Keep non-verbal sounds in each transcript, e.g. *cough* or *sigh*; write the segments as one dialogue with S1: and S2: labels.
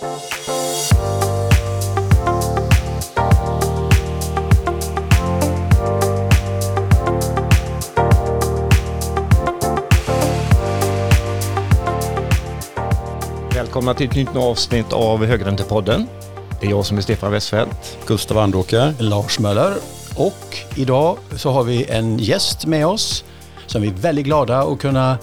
S1: Välkomna till ett nytt avsnitt av Högräntepodden. Det är jag som är Stefan Westfeldt.
S2: Gustav Andåker.
S3: Lars Möller. Och idag så har vi en gäst med oss som vi är väldigt glada att kunna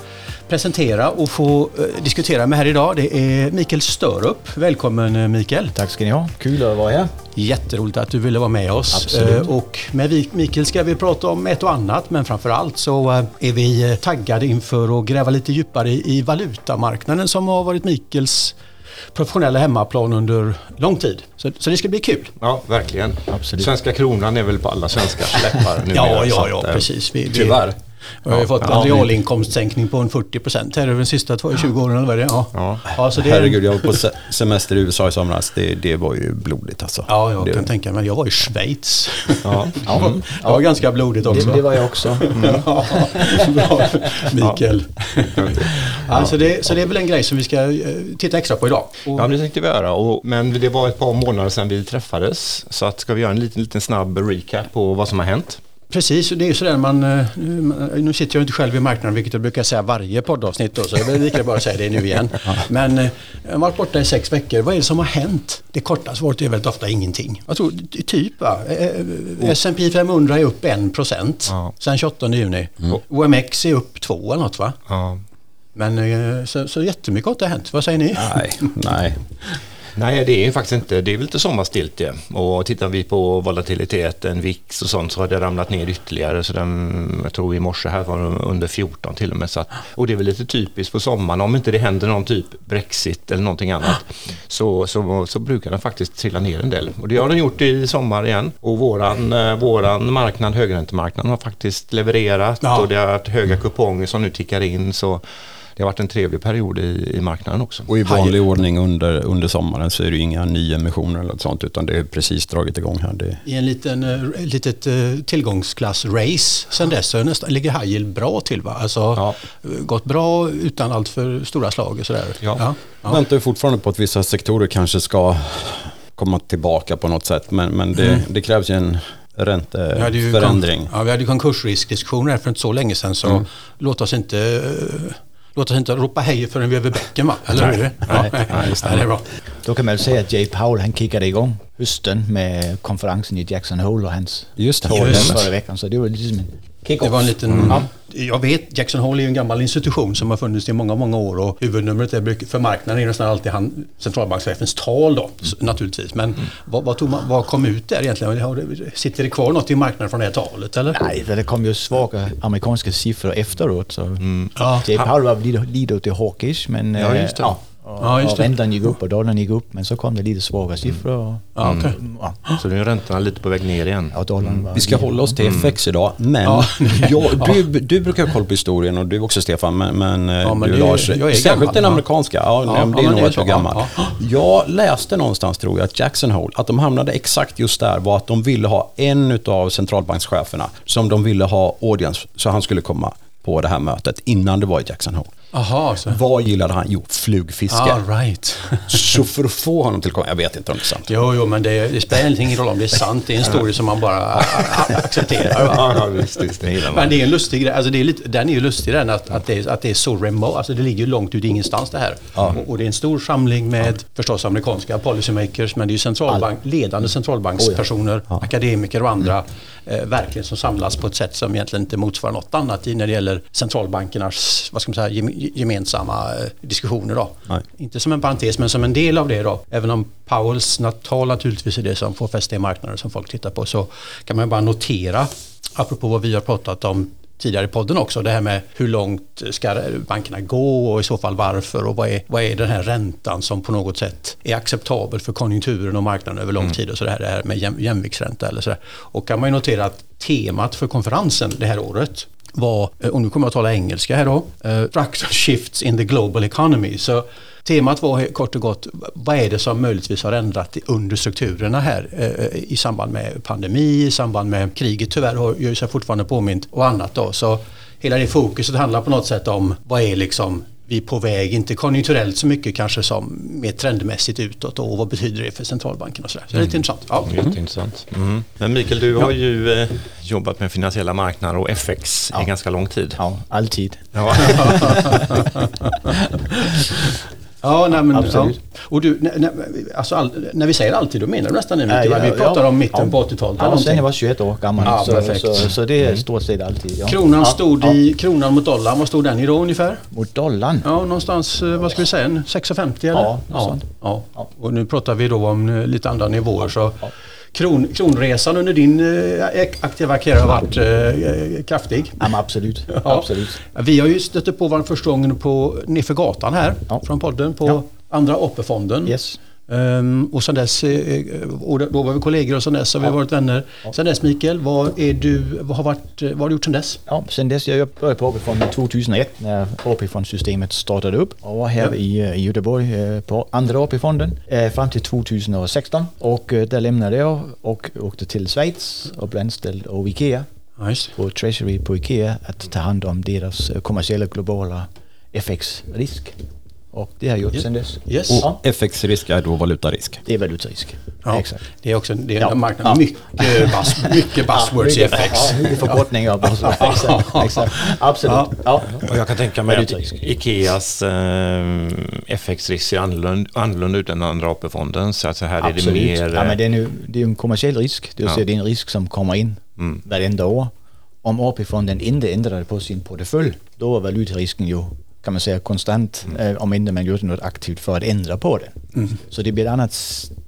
S3: presentera och få eh, diskutera med här idag. Det är Mikael Störup. Välkommen eh, Mikael.
S4: Tack ska ni ha. Kul att vara här.
S3: Jätteroligt att du ville vara med oss.
S4: Absolut.
S3: Eh, Och med Mikael ska vi prata om ett och annat men framförallt så eh, är vi taggade inför att gräva lite djupare i valutamarknaden som har varit Mikaels professionella hemmaplan under lång tid. Så, så det ska bli kul.
S1: Ja, verkligen.
S4: Absolut.
S1: Svenska kronan är väl på alla svenskars läppar *laughs* nu.
S3: Ja, ja, ja, precis. Vi, vi,
S1: Tyvärr.
S3: Vi har ju fått en realinkomstsänkning på en 40 procent här över de sista två- 20 åren. Eller vad det är. Ja.
S1: Ja.
S3: Ja, så det är,
S2: Herregud, jag var på se- semester i USA i somras. Det, det var ju blodigt alltså.
S3: Ja, jag
S2: det,
S3: kan tänka mig. Jag var i Schweiz.
S1: Ja. *laughs*
S4: Ja,
S3: Det var ganska blodigt också.
S4: det, det var jag också.
S3: Ja, *laughs* bra, Mikael. *laughs* Ja. så, det, så det är väl en grej som vi ska eh, titta extra på idag. Och,
S1: Ja, det tänkte vi göra. Och, men det var ett par månader sedan vi träffades. Så att ska vi göra en liten, liten snabb recap på vad som har hänt.
S3: Precis, det är ju sådär man, eh, nu- sitter jag inte själv i marknaden vilket jag brukar säga varje poddavsnitt då, så det är lika bra att säga det nu igen. Men eh, jag har varit borta i sex veckor, vad är det som har hänt? Det korta svaret är väldigt ofta ingenting. Jag tror ty- typ va, eh, S&P 500 är upp 1%
S1: Ja.
S3: sen 28 juni. OMX är upp 2 eller något va?
S1: Ja.
S3: Men eh, så, så jättemycket har inte hänt, vad säger ni?
S2: Nej, nej.
S1: Nej, det är ju faktiskt inte. Det är väl lite sommarstiltje. Och tittar vi på volatiliteten, VIX och sånt så har det ramlat ner ytterligare. Så den, jag tror i morse här var den under 14 till och med. Så att, och det är väl lite typiskt på sommaren. Om inte det händer någon typ Brexit eller någonting annat så, så, så brukar den faktiskt trilla ner en del. Och det har den gjort i sommar igen. Och våran, eh, våran marknad, högräntemarknaden, har faktiskt levererat
S3: Ja.
S1: och det har varit höga kuponger som nu tickar in. Så det har varit en trevlig period i, i marknaden också.
S2: Och i vanlig ordning under, under sommaren så är det inga nyemissioner eller något sånt utan det är precis dragit igång här. Det,
S3: I en liten, eh, litet eh, tillgångsklass-race sen dess så nästan, ligger high yield bra till va? Alltså
S1: Ja.
S3: gått bra utan allt för stora slag och sådär.
S1: Ja.
S3: Ja.
S2: Jag väntar ju fortfarande på att vissa sektorer kanske ska komma tillbaka på något sätt men, men det, det krävs ju en
S3: Vi hade ju
S2: ränteförändring.
S3: kon- ja, vi hade ju konkursriskdiskussioner här för inte så länge sedan så låt oss inte eh, Låt oss inte ropa hej förrän vi är över bäcken va? Eller hur? Ja,
S4: nej,
S3: nej,
S2: nej,
S3: nej, det är bra.
S4: Då kan man ju säga att Jay Powell han kickade igång hösten med konferensen i Jackson Hole och hans
S2: Just
S3: Just.
S4: förra veckan. Så det var lite som en kick-off.
S3: Det var en liten,
S2: Mm.
S3: ja, jag vet, Jackson Hole är ju en gammal institution som har funnits i många, många år och huvudnumret är, bruk- för marknaden är nästan alltid han, centralbankschefens tal då, naturligtvis. Men
S2: Mm.
S3: vad, vad, tog man, vad kom ut där egentligen? Har det- Sitter det kvar något i marknaden från det här talet eller?
S4: Nej, det kom ju svaga amerikanska siffror efteråt. Så
S3: Ja.
S4: Jay Powell var lite, lite åt det hawkish men
S3: Ja,
S4: eh,
S3: just det.
S4: ja,
S3: Ja, just det.
S4: räntan gick upp och dollarn gick upp men så kom det lite svaga siffror. Och,
S3: Ja, okej.
S4: ja,
S1: Så nu är räntorna lite på väg ner igen.
S4: och dollarn var
S2: Vi ska hålla oss till FX idag, men
S3: Ja. *laughs*
S2: jag, du, du brukar ha koll på historien och du också Stefan, men, men, eh,
S3: men
S2: du
S3: det-
S2: Lars,
S3: jag är
S2: särskilt
S3: gammal,
S2: den
S3: ja.
S2: amerikanska, ja,
S3: Ja,
S2: det
S3: ja,
S2: är nog
S3: så, ja,
S2: gammal.
S3: ja.
S2: Jag läste någonstans tror jag att Jackson Hole, att de hamnade exakt just där var att de ville ha en av centralbankscheferna som de ville ha audience, så han skulle komma på det här mötet innan det var i Jackson Hole.
S3: Jaha, så.
S2: Vad gillade han? Jo, flugfiske.
S3: All right. *laughs*
S2: Så för att få honom till jag vet inte om det är sant.
S3: Jo, jo, men det, det spelar ingen roll om det är sant. Det är en story som man bara a- a- accepterar. Va? *laughs*
S1: Ja, ja visst, visst, det.
S3: Men det är en lustig grej. Alltså det är lite, den är ju lustig den att, att, det, är, att det är så remote. Alltså det ligger ju långt ut i ingenstans det här. Och, och det är en stor samling med förstås amerikanska policymakers men det är ju centralbank, ledande centralbankspersoner, akademiker och andra eh, verkligen som samlas på ett sätt som egentligen inte motsvarar något annat i när det gäller centralbankernas vad ska man säga, gem- gemensamma eh, diskussioner. Då.
S2: Nej.
S3: Inte som en parentes men som en del av det då. Även om Powells tal naturligtvis är det som får fäste i marknaden som folk tittar på så kan man bara notera, apropå vad vi har pratat om tidigare i podden också, det här med hur långt ska bankerna gå och i så fall varför och vad är, vad är den här räntan som på något sätt är acceptabel för konjunkturen och marknaden över lång tid och så det här, det här med jäm, jämviktsränta eller så där. Och kan man ju notera att temat för konferensen det här året var, eh, och nu kommer jag att tala engelska här då, eh, structural shifts in the global economy. Så temat var kort och gott, vad är det som möjligtvis har ändrat i- under strukturerna här eh, i samband med pandemi, i samband med kriget tyvärr har- ju sig fortfarande påmint och annat då. Så hela det fokuset handlar på något sätt om vad är liksom vi är på väg, inte konjunkturellt så mycket kanske som mer trendmässigt utåt och vad betyder det för centralbanken och sådär. Så det är lite intressant. Ja.
S1: Jätteintressant. Mm. Men Mikael, du har ju eh, jobbat med finansiella marknader och FX i ganska lång tid.
S4: Ja, alltid.
S1: Ja. *laughs* *laughs* *laughs*
S3: Ja, nej, men,
S4: Absolut.
S3: Ja. Och du, när, när, alltså all, när vi säger alltid, då menar du nästan
S4: Ja,
S3: mycket,
S4: ja,
S3: Vi pratar
S4: ja.
S3: om mitten
S4: Ja.
S3: på 80-talet. eller
S4: Ja, sen jag var 21 år gammal.
S3: Ja,
S4: så,
S3: perfekt.
S4: så, så det är stort sett alltid.
S3: Kronan stod i, kronan mot dollarn, vad stod den i då ungefär?
S4: Mot dollarn?
S3: Ja, någonstans, eh, vad ska vi säga, en 6,50 eller?
S4: Ja,
S3: ja. Ja. Och nu pratar vi då om eh, lite andra nivåer. Så kron, kronresan under din eh, aktiva karriär har varit eh, kraftig. *laughs*
S4: Ja, absolut.
S3: Ja.
S4: absolut.
S3: Vi har ju stött på varandra första gången på Nerför gatan här
S4: Ja.
S3: från podden på. Andra AP-fonden.
S4: Yes.
S3: Ehm, och sen dess, eh, och då var vi kollegor och sen dess har vi varit vänner. Sen dess Mikael, vad, är du, vad, har, varit, vad har du gjort sen dess?
S4: Ja, sen dess jag började på AP-fonden 2001 när AP-fondsystemet startade upp och var här
S3: Ja.
S4: i, eh, i Göteborg eh, på andra AP-fonden eh, fram till 2016 och eh, där lämnade jag och åkte till Schweiz och blev anställd av IKEA
S3: Ja, just.
S4: på Treasury på IKEA att ta hand om deras eh, kommersiella globala FX-risk. Och det har jag gjort
S3: Ja.
S4: sen dess.
S3: Yes.
S4: Ja,
S2: FX-risk är då valutarisk.
S4: det är valutarisk.
S3: Ja,
S4: Exakt.
S3: Det är också det är
S4: Ja.
S3: en marknad med mycket, buzz, *laughs* mycket buzzwords i
S4: mycket,
S3: FX.
S4: Ja, mycket förkortningar. och buzzwords. *laughs* exakt, exakt. Absolut.
S3: Ja.
S4: Ja.
S1: Och jag kan tänka mig att. Ikeas eh, FX-risk ser annorlunda, annorlunda ut än andra AP-fonden. Så att så här är det
S4: Absolut.
S1: mer...
S4: ja,
S1: eh,
S4: men det, är nu, det är en kommersiell risk. Det vill
S1: Ja.
S4: säga det är en risk som kommer in
S1: Mm.
S4: varenda år. Om AP-fonden inte ändrade på sin portfölj, då var valutarisken ju kan man säga konstant
S1: Mm.
S4: eh, om inte man gjorde något aktivt för att ändra på den. Så det blir ett annat,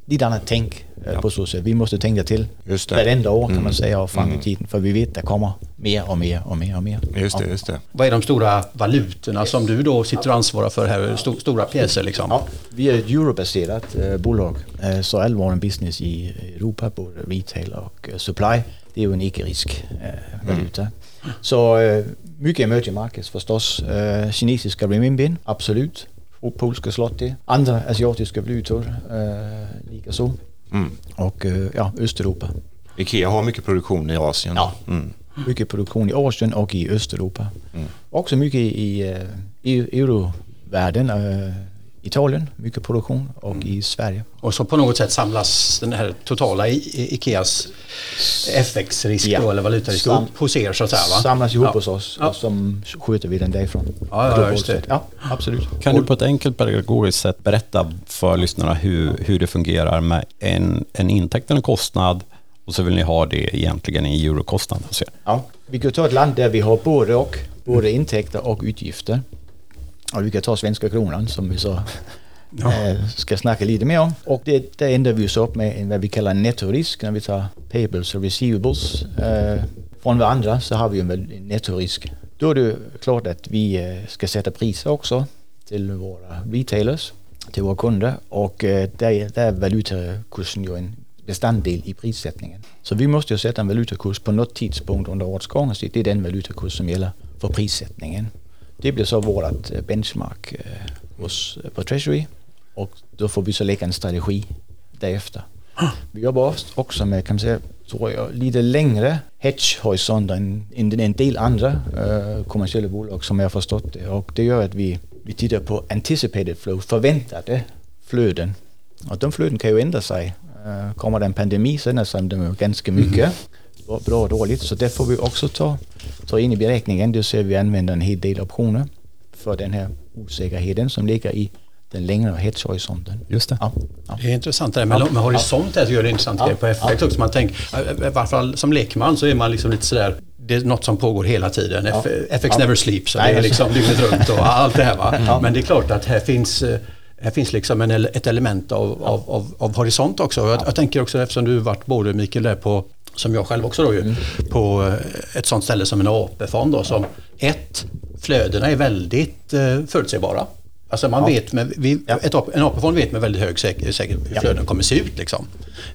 S4: lite annat tänk eh, på så sätt. Vi måste tänka till
S1: Just det.
S4: varenda år kan
S1: Mm.
S4: man säga och fram i
S1: Mm.
S4: tiden för vi vet att det kommer mer och mer och mer och mer.
S1: Just det,
S4: Ja.
S1: just det.
S3: Vad är de stora valutorna som du då sitter och ansvarar för här? Sto- Stora pjäser liksom?
S4: Ja, vi är ett eurobaserat eh, bolag eh, så all vår business i Europa, både retail och supply, det är ju en icke-risk eh, valuta. Så eh, mycket emerging markets förstås. Eh, kinesiska renminbin, absolut. Polska zloty. Andra asiatiska valutor eh, likaså.
S1: Mm.
S4: Och eh, ja, Östeuropa.
S1: Ikea har mycket produktion i Asien.
S4: Ja.
S1: Mm.
S4: Mycket produktion i Asien och i Östeuropa.
S1: Mm.
S4: Också mycket i, eh, i eurovärlden. Italien, mycket produktion och i Sverige.
S3: Och så på något sätt samlas den här totala Ikeas FX-risk
S4: Ja.
S3: eller valutarisk
S4: Sam-
S3: upp hos er så att säga va?
S4: samlas ihop
S3: ja.
S4: hos oss
S3: Ja.
S4: och som sköter vi den därifrån.
S3: Ja, ja, just det.
S4: Ja, absolut.
S2: Kan du på ett enkelt pedagogiskt sätt berätta för lyssnarna hur, hur det fungerar med en, en intäkt och en kostnad och så vill ni ha det egentligen i eurokostnad hos er?
S4: Ja, vi kan ta ett land där vi har både och, både intäkter och utgifter. Och vi kan ta svenska kronan som vi så eh, ska snacka lite mer om. Och det, där ändrar vi oss upp med vad vi kallar nettorisk när vi tar payables och receivables. Eh, från varandra så har vi en nettorisk. Då är det klart att vi eh, ska sätta priser också till våra retailers, till våra kunder och eh, där, där är valutakursen ju en bestanddel i prissättningen. Så vi måste ju sätta en valutakurs på något tidspunkt under årets gång och det är den valutakurs som gäller för prissättningen. Det blir så vårt eh, benchmark eh, hos, eh, på Treasury och då får vi så lägga en strategi därefter. Vi jobbar också med, kan man säga, tror jag, lite längre hedgehorisonter än, än en del andra eh, kommersiella bolag som jag har förstått det. Och det gör att vi, vi tittar på anticipated flow, förväntade flöden. Och de flöden kan ju ändra sig. Eh, kommer det en pandemi så ändrar sig de ju ganska mycket. Bra bra och dåligt. Så det får vi också ta, ta in i beräkningen. Det ser vi använder en hel del optioner för den här osäkerheten som ligger i den längre hedgehorisonten.
S2: Just det.
S4: Ja, ja.
S3: Det är intressant det där med, med horisont så gör det intressant
S4: Ja.
S3: på FX också. Man tänker, I varje fall som lekman så är man liksom lite sådär det är något som pågår hela tiden.
S4: Ja.
S3: FX
S4: Ja.
S3: never sleeps. Så
S4: Nej,
S3: det är
S4: alltså.
S3: liksom dygnet runt och *laughs* allt det här. Va?
S4: Ja.
S3: Men det är klart att här finns eh, här finns liksom en, ett element av, av, av, av horisont också. Jag, jag tänker också eftersom du varit både Mikael där på, som jag själv också då ju,
S4: Mm.
S3: på eh, ett sånt ställe som en AP-fond då som ett, flödena är väldigt eh, förutsägbara. Alltså man
S4: Ja.
S3: vet med, vi,
S4: Ja.
S3: ett, en AP-fond vet med väldigt hög säkerhet säker, hur
S4: Ja.
S3: flöden kommer se ut. Liksom.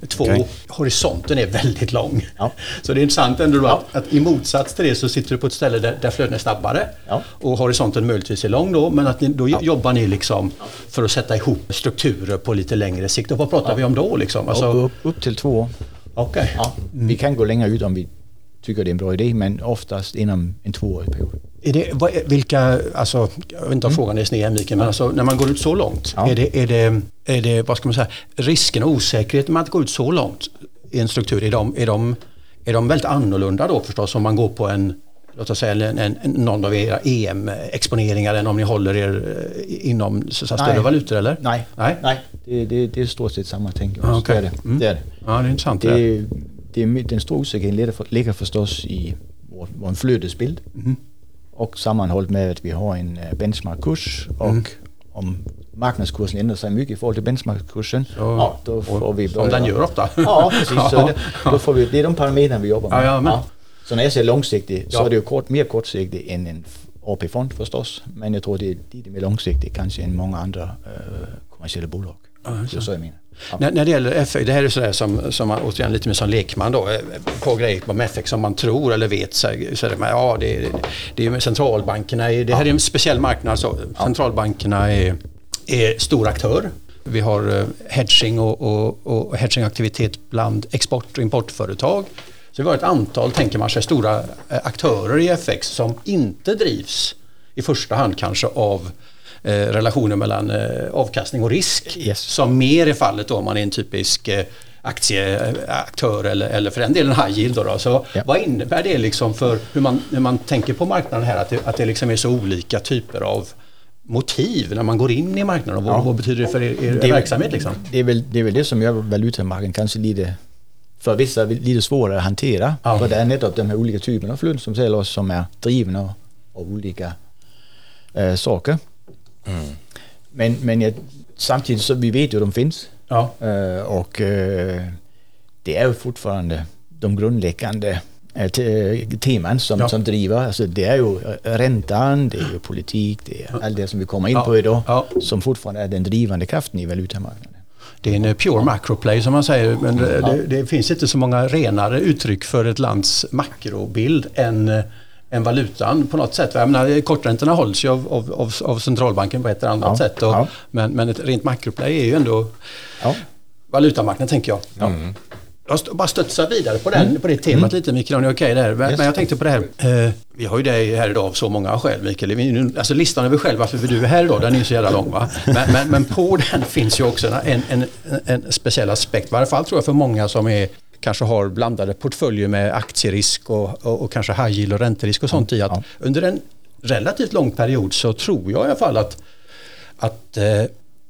S3: Två,
S2: Okej.
S3: horisonten är väldigt lång. *laughs* Så det är intressant ändå att, att i motsats till det så sitter du på ett ställe där, där flöden är snabbare och horisonten möjligtvis är lång då men att ni, då jobbar ni liksom för att sätta ihop strukturer på lite längre sikt. Och vad pratar vi om då liksom? Alltså,
S4: upp, upp, upp till två
S3: okej.
S4: Ja, Vi kan gå längre ut om vi tycker det är en bra idé men oftast inom en tvåårig period.
S3: Är det, vad, vilka, alltså, jag vet inte om frågan är sned Mikael, men alltså, när man går ut så långt,
S4: Ja.
S3: är, det, är, det, är det, vad ska man säga, risken och osäkerheten med att gå ut så långt i en struktur, är de, är de, är de väldigt annorlunda då förstås om man går på en Låt oss säga en, en, någon av era EM-exponeringar än om ni håller er eh, inom så, så, större
S4: Nej.
S3: valutor eller?
S4: Nej,
S3: Nej?
S4: nej. Det, det, det är stort sett samma tänk.
S3: Ah, okej.
S4: Det är det.
S3: Mm.
S4: det, är det.
S3: Ja, det är intressant. det.
S4: Det, det den stora osäkerheten ligger, för, ligger förstås i vår, vår flödesbild
S3: Mhm.
S4: och sammanhållet med att vi har en eh, benchmarkkurs och
S3: Mm.
S4: om marknadskursen ändrar sig mycket i förhållande till benchmarkkursen,
S3: Så-
S4: ja, då får vi
S3: Som den gör ofta.
S4: Ja, precis. *laughs* Så det, då får vi, det är de parametrarna vi jobbar med.
S3: Ja, ja.
S4: Så när jag säger långsiktig så
S3: Ja.
S4: är det ju kort, mer kortsiktigt än en AP-fond förstås. Men jag tror det är lite mer långsiktigt kanske än många andra uh, kommersiella bolag. så, så jag menar. Ja.
S3: När, när det gäller FX, det här är sådär som, som man, återigen lite mer som lekman då, eh, på grejer om FX som man tror eller vet så, så det, ja, det, är- det är centralbankerna, är- det här är en speciell marknad, så centralbankerna är, är stor aktör. Vi har eh, hedging och, och, och hedgingaktivitet bland export och importföretag. Så vi har ett antal, tänker man sig, stora eh, aktörer i FX som inte drivs i första hand kanske av eh, relationen mellan eh, avkastning och risk.
S4: Yes.
S3: Som mer är fallet då om man är en typisk eh, aktieaktör eller, eller för den delen high yield. Då då. Så
S4: Ja.
S3: Vad innebär det liksom för hur man, hur man tänker på marknaden här? Att det, att det liksom är så olika typer av motiv när man går in i marknaden. Och vad,
S4: Ja.
S3: vad betyder det för er, er
S4: Det
S3: verksamhet? Liksom?
S4: Det är, väl, det är väl det som gör valutamarknaden kanske lite, för vissa lite svårare att hantera.
S3: Ja.
S4: För det är nettopp de här olika typerna av säger oss som är drivna av, av olika eh, saker. Men, men jag, samtidigt så vi vet ju att de finns.
S3: Ja.
S4: Eh, och eh, det är ju fortfarande de grundläggande te- teman som,
S3: Ja.
S4: som driver. Alltså det är ju räntan, det är ju politik, det är allt det som vi kommer in på idag. Som fortfarande är den drivande kraften i valutamarknaden.
S3: Det är en eh, pure macroplay som man säger. Men det, det, det finns inte så många renare uttryck för ett lands makrobild än, eh, än valutan på något sätt. Jag menar, korträntorna hålls ju av, av, av, av centralbanken på ett eller annat
S4: Ja,
S3: sätt. Och,
S4: ja.
S3: men, men ett rent makroplay är ju ändå
S4: Ja.
S3: valutamarknaden tänker jag. Jag bara studsar vidare på, den, på det temat lite Mikael, om ni är okej där. Men,
S4: Yes.
S3: men jag tänkte på det här. Eh, vi har ju dig här idag av så många skäl Mikael. Alltså listan över själv varför du är här idag, den är ju så jävla lång va. Men, men, men på *laughs* den finns ju också en, en, en, speciell aspekt. I varje fall tror jag för många som är kanske har blandade portföljer med aktierisk och, och, och kanske high yield och ränterisk och sånt i. Att. Under en relativt lång period så tror jag i alla fall att, att eh,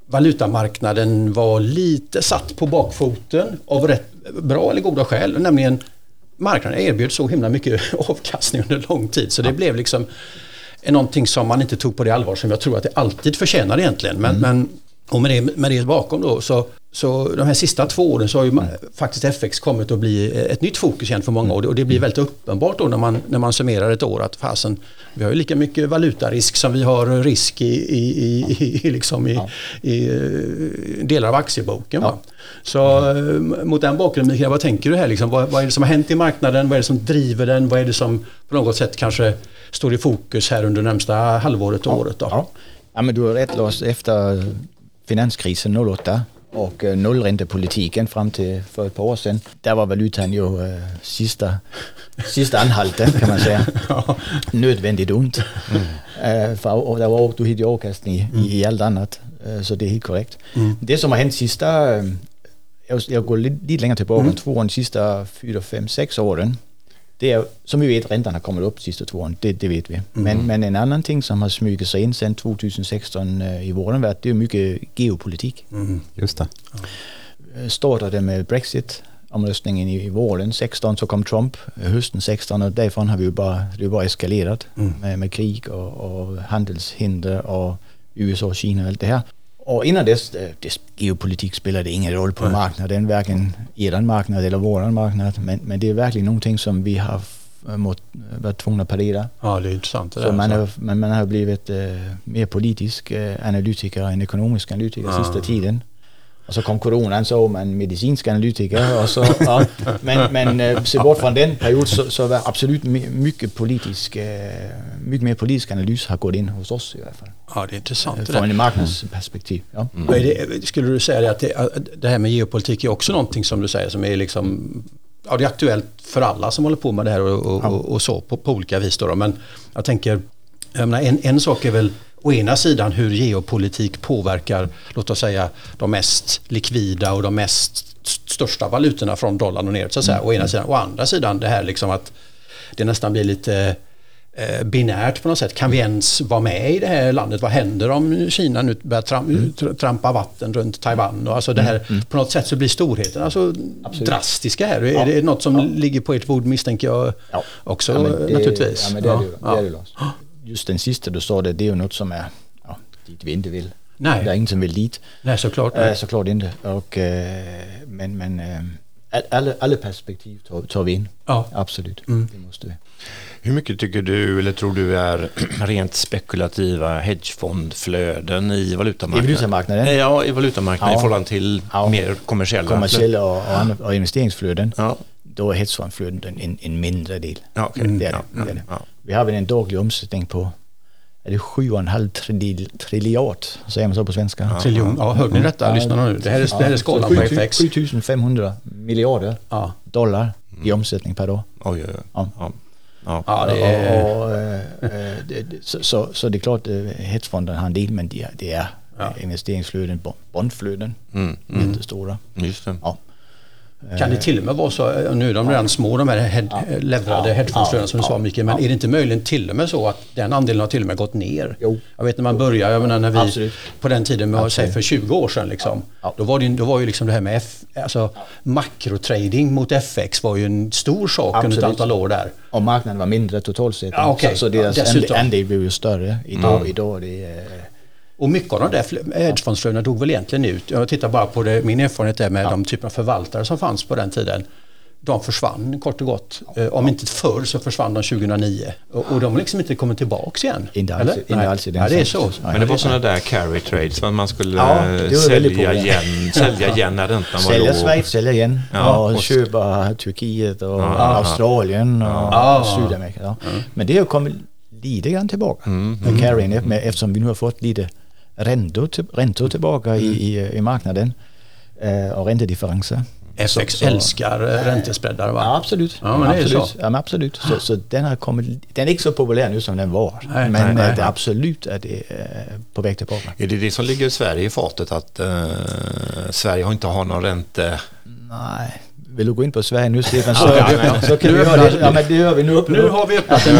S3: valutamarknaden var lite satt på bakfoten av rätt bra eller goda skäl. Nämligen marknaden erbjöd så himla mycket *laughs* avkastning under lång tid så det blev liksom någonting som man inte tog på det allvar som jag tror att det alltid förtjänar egentligen. Men, men och med det, med det bakom då så, så de här sista två åren så har ju ma- faktiskt FX kommit att bli ett nytt fokus igen för många det, och det blir väldigt uppenbart då när man, när man summerar ett år att fasen, vi har ju lika mycket valutarisk som vi har risk i, i, i, i, i, liksom i, i eh, delar av aktieboken. Va? Så eh, mot den bakgrunden Mikael, vad tänker du här? Liksom, vad, vad är det som har hänt i marknaden? Vad är det som driver den? Vad är det som på något sätt kanske står i fokus här under närmsta halvåret och året? Då?
S4: Ja. ja, men du har rätt Lars. Efter finanskrisen 08 och eh, nollräntepolitiken fram till för ett par år sedan. Där var valutan ju eh, sista, sista anhalten kan man säga. *laughs* Nödvändigt ont. Eh, för där var, du hittade avkastning i, i allt annat. Eh, så det är helt korrekt. Det som har hänt sista, eh, jag, jag går lite, lite längre tillbaka, två år, de sista fyra, fem, sex åren. Det är, som vi vet, räntan har kommit upp de sista två åren, det, det vet vi. Men, men en annan ting som har smugit sig in sedan 2016 eh, i våren värld, det är mycket geopolitik.
S2: Just det.
S4: Eh, Startade med Brexit, omröstningen i, i våren 16 så kom Trump hösten 16 och därifrån har vi ju bara, det bara eskalerat med, med krig och, och handelshinder och USA, Kina och allt det här. Och innan dess, eh, dess geopolitik spelade ingen roll på marknaden, varken eran marknad eller våran marknad. Men, men det är verkligen någonting som vi har f- mått, varit tvungna att parera.
S3: Ja, det är intressant. Det
S4: Så
S3: där,
S4: man har, man, man har blivit eh, mer politisk eh, analytiker än ekonomisk analytiker
S3: Ja.
S4: sista tiden. Och så kom coronan så var man medicinsk analytiker. Och så, ja. Men, men eh, se bort från den perioden så, så var absolut my- mycket politisk, eh, mycket mer politisk analys har gått in hos oss i alla fall.
S3: ja, det är intressant. Det där.
S4: Från ett marknadsperspektiv. Ja.
S3: Är det, skulle du säga att det, det här med geopolitik är också någonting som du säger som är liksom Ja, det är aktuellt för alla som håller på med det här och, och,
S4: Ja.
S3: och, och så på, på olika vis. Då, då. Men jag tänker Jag menar, en, en sak är väl å ena sidan hur geopolitik påverkar, låt oss säga, de mest likvida och de mest största valutorna från dollarn och ner. Så att säga, mm. å ena sidan. Å andra sidan det här liksom att det nästan blir lite eh, binärt på något sätt. Kan vi ens vara med i det här landet? Vad händer om Kina nu börjar tram, mm. trampa vatten runt Taiwan? Och alltså det här, mm. mm. På något sätt så blir storheten alltså drastiska här. Ja. Är det något som ja. ligger på ert bord misstänker jag ja. också ja, det, naturligtvis?
S4: Ja, men det är det, det, är det. Just den sista du sa, det, det är ju något som är ja, dit vi inte vill. Nej. Det är ingen som vill dit.
S3: Nej, såklart. Nej.
S4: Äh, såklart inte. Och, äh, men men äh, alla, alla perspektiv tar, tar vi in. Ja. Absolut, mm. det måste vi.
S1: Hur mycket tycker du eller tror du är *clears throat* rent spekulativa hedgefondflöden i valutamarknaden?
S4: I valutamarknaden?
S1: Ja, i valutamarknaden ja. i förhållande till ja. mer kommersiella.
S4: Kommersiella och, och, och investeringsflöden. Ja. Då är hedgefondflöden en, en mindre del. Ja, okay. det är det. det, är det. Vi har väl en daglig omsättning på är det 7,5 triljard, säger man så på svenska?
S3: Ja, Triljon, ja hörde ni detta? Ja, Lyssna nu. Det här är, ja, det här är skalan på FX.
S4: 7500 miljarder ja. dollar i omsättning per dag.
S1: Oj, oj, oj. Ja.
S4: Ja. ja det är... och, och, det, så, så, så, det är klart, eh, hedgefonden har en del, men det, det är investeringsflöden, bondflöden, mm, mm. jättestora.
S1: Just det. Ja.
S3: Kan det till och med vara så, nu är de redan små de här head, ja. leverade ja. hedgefondflödena som du sa Mikael, men är det inte möjligen till och med så att den andelen har till och med gått ner? Jo. Jag vet när man började, jag menar när vi Absolut. på den tiden, med, säg för 20 år sedan liksom, ja. då, var det, då var ju liksom det här med F, alltså, makrotrading mot FX var ju en stor sak Absolut. under ett antal år där.
S4: Och marknaden var mindre totalt sett. Ja, okay. Så, så deras ja, andel blev ju större. Idag, mm. idag det är
S3: och mycket av de där hedgefondsflödena dog väl egentligen ut. Jag tittar bara på det, min erfarenhet är med ja. de typer av förvaltare som fanns på den tiden. De försvann kort och gott. Ja. Om inte förr så försvann de 2009. Och, och de har liksom inte kommit tillbaks igen.
S4: Inte alls, inte alls
S3: i den ja, det är så.
S1: Men det var sådana där carry trades, man skulle ja, sälja, igen, sälja igen när räntan var
S4: låg. Sälja Schweiz, sälja igen ja, och, och köpa Turkiet och Australien och Sydamerika. Men det har kommit lite grann tillbaka mm, med mm, eftersom vi nu har fått lite räntor, räntor tillbaka i, i, i marknaden eh, och räntedifferenser.
S3: FX så, räntespreadar räntespreadar va?
S4: Ja, absolut. Ja, men absolut. Det är så. Ja, men absolut. Så, så, den, har kommit, den är inte så populär nu som den var. Nej, men nej, nej, det är absolut att det är på väg tillbaka.
S1: Är det det som ligger Sverige i fatet att uh, Sverige har inte har någon ränte...
S4: Nej, vill du gå in på Sverige nu Stefan? Så, *laughs* ja, ja, så kan vi göra det. Ja men det gör vi nu.
S3: Nu har vi öppnat en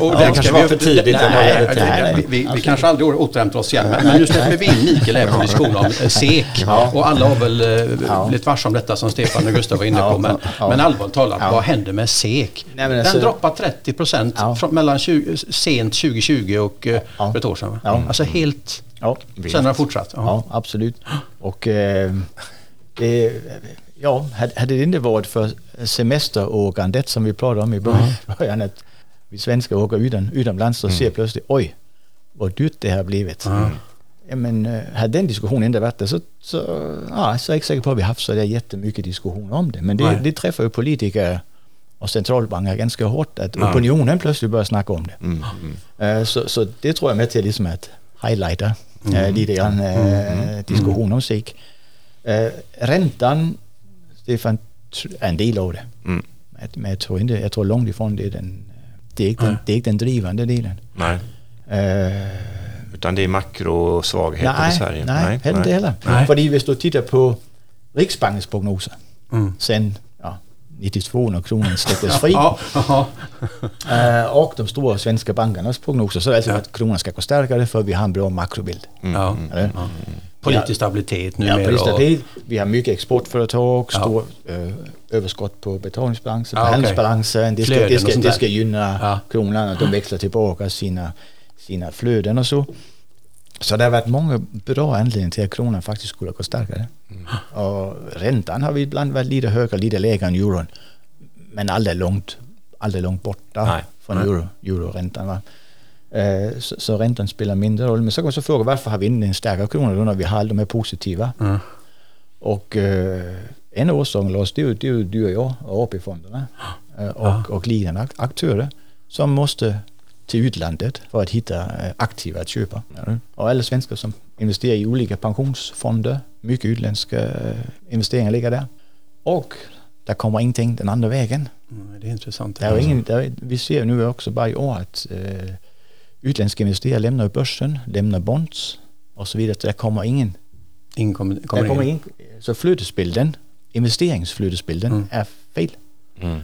S1: och, det kanske var för tidigt.
S3: Nej, nej, vi, vi, vi kanske aldrig återhämtar oss igen. Men nu släpper vi in Mikael diskussion om eh, SEK. Och alla har väl eh, blivit varse om detta som Stefan och Gustav var inne på. Men, men allvarligt talat, vad händer med SEK? Den alltså- droppar 30 procent mellan 20, sent 2020 och eh, för ett år sedan. Alltså helt... Ja. Sen har det fortsatt.
S4: Ja, absolut. Och eh, det Ja, hade det inte varit för semesteråkandet som vi pratade om i början, *laughs* att vi svenskar åker utan, utomlands och mm. ser plötsligt oj, vad dyrt det har blivit. Mm. Ja, men øh, hade den diskussionen inte varit där så, så, ja, så är jag inte säker på att vi haft så där jättemycket diskussion om det. Men det, det träffar ju politiker och centralbanker ganska hårt att ja. opinionen plötsligt börjar snacka om det. Mm. Mm. Så, så det tror jag med till liksom att highlighta mm. lite grann mm. diskussion om SIK. Räntan Stefan är en del av det. Mm. Men jag tror, inte, jag tror långt ifrån det är den, det är inte, den, det är inte den drivande delen.
S1: Nej. Uh, Utan det är makrosvaghet i Sverige?
S4: Nej, nej, inte heller. Nej. För om du tittar på Riksbankens prognoser mm. sen 92 när kronan släpptes fri. uh, och de stora svenska bankernas prognoser så är det alltså ja. att kronan ska gå starkare för vi har en bra makrobild. Mm. Mm.
S3: Politisk stabilitet numera.
S4: Ja, politisk stabilitet. Vi har mycket exportföretag, ja. stor eh, överskott på betalningsbalansen, på ja, handelsbalansen. Det ska, det ska, det ska gynna ja. kronan att de växlar tillbaka sina, sina flöden och så. Så det har varit många bra anledningar till att kronan faktiskt skulle gå starkare. Mm. Och räntan har vi ibland varit lite högre, lite lägre än euron. Men aldrig långt, aldrig långt borta Nej. från euro, euroräntan. Va? Eh, så, så räntan spelar mindre roll. Men så kan man så fråga varför har vi inte en starkare krona då när vi har de här positiva? Mm. Och eh, en orsak Lars, det är ju du och jag och AP-fonderna eh, och, ja. och liknande aktörer som måste till utlandet för att hitta aktiva att köpa. Och alla svenskar som investerar i olika pensionsfonder, mycket utländska investeringar ligger där. Och där kommer ingenting den andra vägen.
S3: Mm, det är intressant.
S4: Det är ingen, det är, vi ser nu också bara i år att eh, utländska investerare lämnar börsen, lämnar bonds och så vidare. Det kommer ingen...
S3: Ingen kommer, kommer
S4: Där kommer
S3: in.
S4: in, så flödesbilden, investeringsflödesbilden
S3: Mm.
S4: är fel.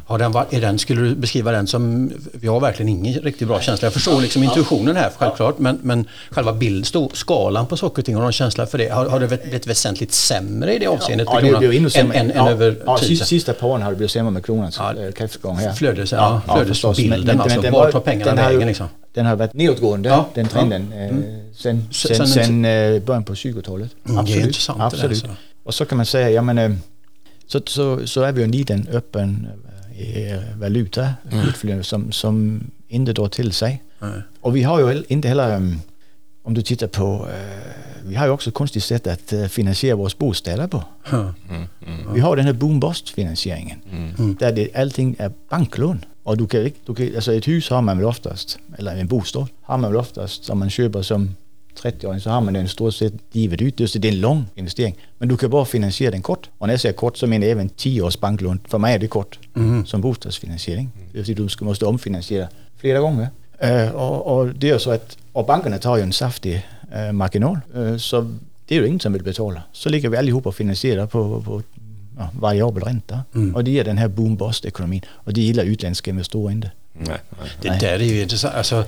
S3: Har den, är den, skulle du beskriva den som, vi har verkligen ingen riktigt bra känsla. Jag förstår liksom intuitionen här självklart men, men själva bild, stå, skalan på saker och ting, du någon känsla för det? Har, har det blivit väsentligt sämre i det avseendet
S4: Ja,
S3: med
S4: det ännu
S3: än,
S4: sämre.
S3: än, än
S4: ja,
S3: över
S4: ja, sista, sista par åren har det blivit sämre med kronans
S3: Ja,
S4: ja, kräftgång här.
S3: Flödes, ja,
S4: förstås.
S3: flödesbilden
S4: Men- men-
S3: alltså.
S4: men
S3: Vart
S4: var-
S3: tar pengarna
S4: den
S3: vägen
S4: ju-
S3: liksom?
S4: Den har varit nedåtgående,
S3: Ja,
S4: den trenden, eh, sen,
S3: Sen-
S4: sen,
S3: sen-
S4: sen eh, början på 20-talet.
S3: Mm, där,
S4: absolut.
S3: så.
S4: Och så kan man säga, ja men eh, så, så, så är vi ju en liten öppen eh, valuta utflöde som, som inte drar till sig.
S3: Nej.
S4: Och vi har ju inte heller, um, om du tittar på, eh, vi har ju också ett konstigt sätt att eh, finansiera våra bostäder på. *laughs*
S3: Ja.
S4: Vi har den här boom bust finansieringen där det, allting är banklån. Och du kan, du kan, alltså ett hus har man väl oftast, eller en bostad har man väl oftast, om man köper som 30-åring så har man den stort sett givet ut. Det, är en lång investering. Men du kan bara finansiera den kort. Och när jag säger kort så menar jag även 10 års banklån. För mig är det kort som bostadsfinansiering. Det vill säga du måste omfinansiera flera gånger. Eh, och, och det är så att, och bankerna tar ju en saftig eh, marginal. Eh, så det är ju ingen som vill betala. Så ligger vi allihopa och finansierar på, på ja, variabel ränta. Och det ger den här boom bust ekonomin. Och det gillar utländska investerare inte.
S1: Nej, nej.
S3: Det där är ju intressant. Alltså,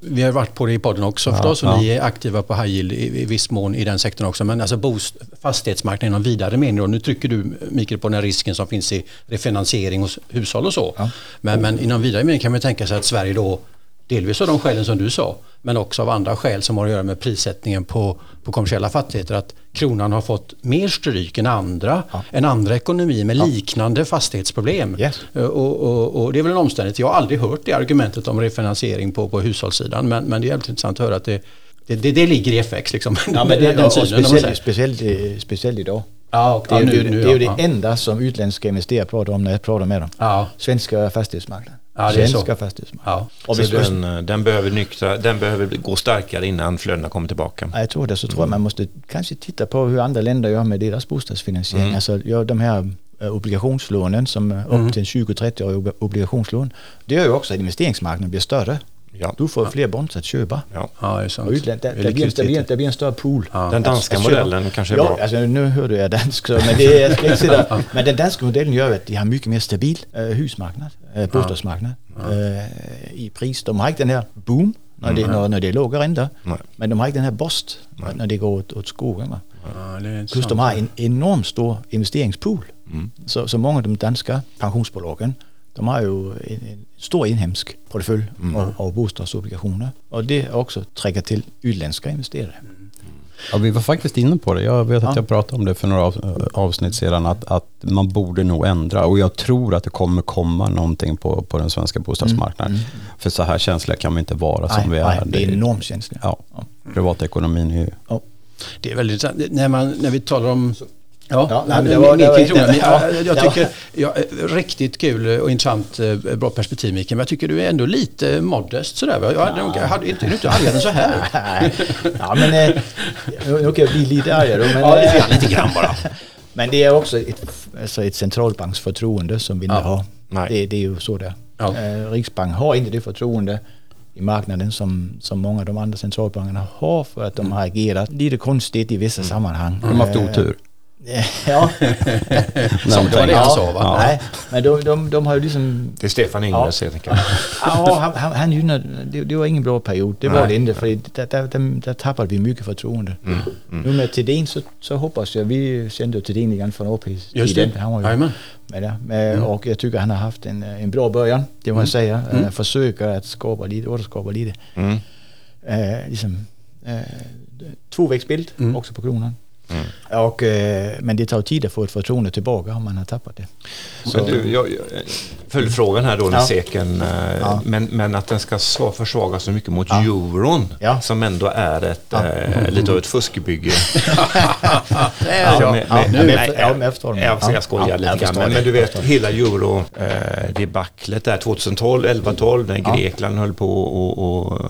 S3: vi har varit på det i podden också förstås och ni är aktiva på high yield i, i viss mån i den sektorn också. Men alltså bost, fastighetsmarknaden i någon vidare mening. Och nu trycker du Mikael på den här risken som finns i refinansiering hos hushåll och så.
S4: Ja.
S3: Men, men i någon vidare mening kan man tänka sig att Sverige då Delvis av de skälen som du sa, men också av andra skäl som har att göra med prissättningen på, på kommersiella fastigheter. Att kronan har fått mer stryk än andra, än andra ekonomier med liknande fastighetsproblem.
S4: Yes.
S3: Eh, Och, och, och det är väl en omständighet. Jag har aldrig hört det argumentet om refinansiering på, på hushållssidan, men, men det är jävligt intressant att höra att det, det, det, det ligger i FX. Liksom.
S4: Ja, men *laughs* det,
S3: den synen,
S4: speciellt, speciellt, eh, speciellt idag.
S3: Ja, och,
S4: Det är,
S3: ja,
S4: ju-
S3: nu, nu,
S4: det, är ju
S3: ja,
S4: det
S3: ja.
S4: enda som utländska investerare pratar om när jag pratar med dem.
S3: Ja.
S4: Svenska fastighetsmarknaden.
S3: Ja, det är så.
S4: Svenska fastighetsmarknaden.
S3: Ja.
S4: Och
S1: den, eh, den, behöver nyktra, den behöver gå starkare innan flödena kommer tillbaka.
S4: Ja, jag tror det. Så tror jag man måste kanske titta på hur andra länder gör med deras bostadsfinansiering.
S3: Mm.
S4: Alltså gör de här eh, obligationslånen som är upp till en 20-30-årig obligationslån. Det gör ju också att investeringsmarknaden blir större.
S1: Ja.
S4: Du får fler bonds att köpa.
S1: Ja.
S3: Ja, det är sant.
S4: Och utländ, det,
S3: Det är
S4: det, blir, det, blir,
S3: likviditet.
S4: det blir en större pool.
S3: Ja.
S1: Den danska modellen kanske är
S4: ja,
S1: bra.
S4: Alltså, nu hörde jag dansk, så, men, det är, jag säga, men den danska modellen gör att de har mycket mer stabil eh, husmarknad, eh, bostadsmarknad eh, i pris. De har inte den här boom när, det, när, när det är låga räntor,
S1: Nej.
S4: men de har inte den här bust när det går åt, åt skogen. Va?
S3: Ja,
S4: Plus de har en enormt stor investeringspool. Så, så många av de danska pensionsbolagen de har ju en, en stor inhemsk portfölj av, av bostadsobligationer. Och det också träcker till utländska investerare.
S2: Ja, vi var faktiskt inne på det. Jag vet att
S4: Ja.
S2: jag pratade om det för några av, avsnitt sedan. Att, att man borde nog ändra. Och jag tror att det kommer komma någonting på, på den svenska bostadsmarknaden. För så här känsliga kan vi inte vara som vi är.
S4: nej, det är enormt känsligt.
S2: Ja, privatekonomin är ju...
S4: Ja.
S3: Det är väldigt. När, man, när vi talar om Ja,
S4: Ja,
S3: nej,
S4: men det var- det var- det- ja,
S3: jag,
S4: det
S3: tycker, ja, riktigt kul och intressant, eh, bra perspektiv Mikael, men jag tycker du är ändå lite modest sådär. va? Jag hade, nog- jag hade inte, inte argare än så här. *laughs*
S4: Ja, men eh, nu kan jag bli lite argare men,
S3: Ja, lite
S4: eh,
S3: grann, lite grann bara. *laughs*
S4: men det är också ett, alltså ett centralbanksförtroende som vi inte
S3: Ja.
S4: har.
S1: Nej.
S4: Det, det är ju så där.
S3: Ja.
S4: Eh, Riksbank har inte det förtroende i marknaden som, som många av de andra centralbankerna har för att de har agerat lite konstigt i vissa sammanhang.
S2: De har haft
S4: Eh,
S2: otur.
S4: Ja. *laughs*
S3: Som det var det han sa va?
S2: Ja.
S4: Nej, men de, de, de har ju liksom...
S1: Det är Stefan Ingves helt enkelt.
S4: Ja, han, han, han gynnade, det, det var ingen bra period. Det var
S1: Nej.
S4: det inte, för där, där, där, där tappade vi mycket förtroende.
S1: Mm,
S4: Nu med Thedéen så, så hoppas jag, vi kände ju Thedéen lite grann från
S3: Just det.
S4: Han var ju
S3: Jajamän.
S4: med där. Men, Och jag tycker han har haft en, en bra början, det må jag säga. Mm. Försöker att skapa lite, återskapa lite.
S1: Mm.
S4: Eh, liksom, eh, tvåvägsbild
S3: Mm.
S4: också på kronan.
S1: Mm.
S4: Och, eh, men det tar tid att få ett förtroende tillbaka om man har tappat det.
S1: Så du, jag, följdfrågan här då
S4: Ja.
S1: seken, eh,
S4: Ja.
S1: men, men att den ska sva- försvagas så mycket mot
S4: Ja.
S1: euron
S4: Ja.
S1: som ändå är ett,
S4: Ja.
S1: eh, lite av ett fuskbygge.
S4: Men men
S1: jag, skojar
S4: Ja,
S1: lite grann, men, men du vet hela euro eh, debaclet där 2012, 11, 12 när. Grekland höll på och, och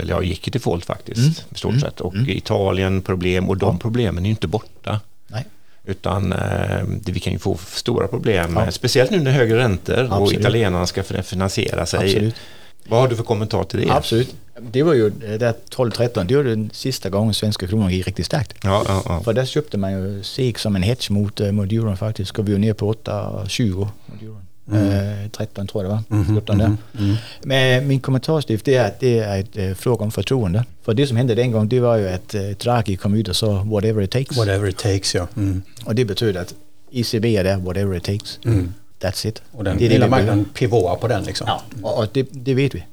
S1: eller ja, gick i default faktiskt
S4: Mm.
S1: i stort
S4: Mm.
S1: sett och Italien problem och de problemen är ju inte borta.
S4: Nej.
S1: Utan eh, det, vi kan ju få stora problem,
S4: Ja.
S1: eh, speciellt nu när högre räntor och
S4: Absolut.
S1: italienarna ska fin- finansiera sig.
S4: Absolut.
S1: Vad har du för kommentar till det?
S4: Absolut. Det var ju det där 12-13, det var den sista gången svenska kronan gick riktigt starkt.
S1: Ja, ja, ja.
S4: För där köpte man ju SEK som en hedge mot, eh, mot euron faktiskt. Ska vi ju ner på 8,20 mot euron. Eh, 13 tror jag det var. 14 där. Men min kommentar Steve, det är att det är ett eh, fråga om förtroende. För det som hände den gången det var ju att eh, Draghi kom ut och sa whatever it takes.
S3: Whatever it takes, ja. Mm.
S4: Och det betyder att ECB är där whatever it takes. That's it.
S3: Och den
S4: det behöver.
S3: marknaden pivotar på den liksom.
S4: Ja, och, och det, det vet vi.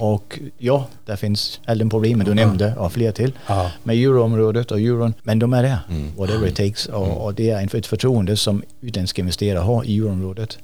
S4: Och ja, där finns alla de problemen du nämnde och fler till
S3: Ja.
S4: med euroområdet och euron. Men de är där, whatever it takes. Och, och det är en- ett förtroende som utländska investerare har i euroområdet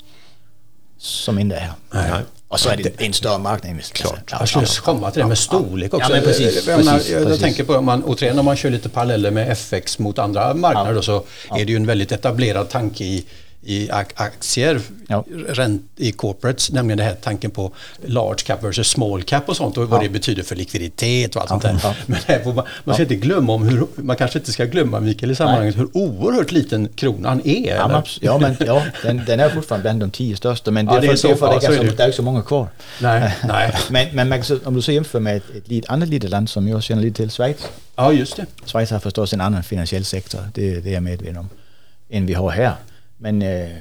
S4: som inte är här.
S3: Nej.
S4: Och så är det en större marknad. Klart.
S3: Jag skulle komma till det med storlek också.
S4: Ja, men precis,
S3: jag, menar,
S4: precis,
S3: jag,
S4: precis.
S3: tänker på om man, återigen om man kör lite paralleller med FX mot andra marknader då, så är det ju en väldigt etablerad tanke i, i ak- aktier
S4: Ja.
S3: ränt, i corporates, nämligen det här tanken på large cap versus small cap och sånt och vad det betyder för likviditet och allt sånt där.
S4: ja.
S3: Men här får man, man ska inte glömma om hur, man kanske inte ska glömma Mikael i sammanhanget hur oerhört liten kronan är.
S4: Ja, men, ja, men ja, den, den är fortfarande bland de tio största. Men det,
S3: Ja,
S4: är
S3: det är så
S4: för det, är
S3: så det.
S4: det är inte så många kvar.
S3: Nej, *laughs* nej.
S4: Men, men om du så jämför med ett, ett annat litet land som jag känner lite till, Schweiz.
S3: Ja, just det.
S4: Schweiz har förstås en annan finansiell sektor, det, det är jag medveten om, än vi har här. Men eh,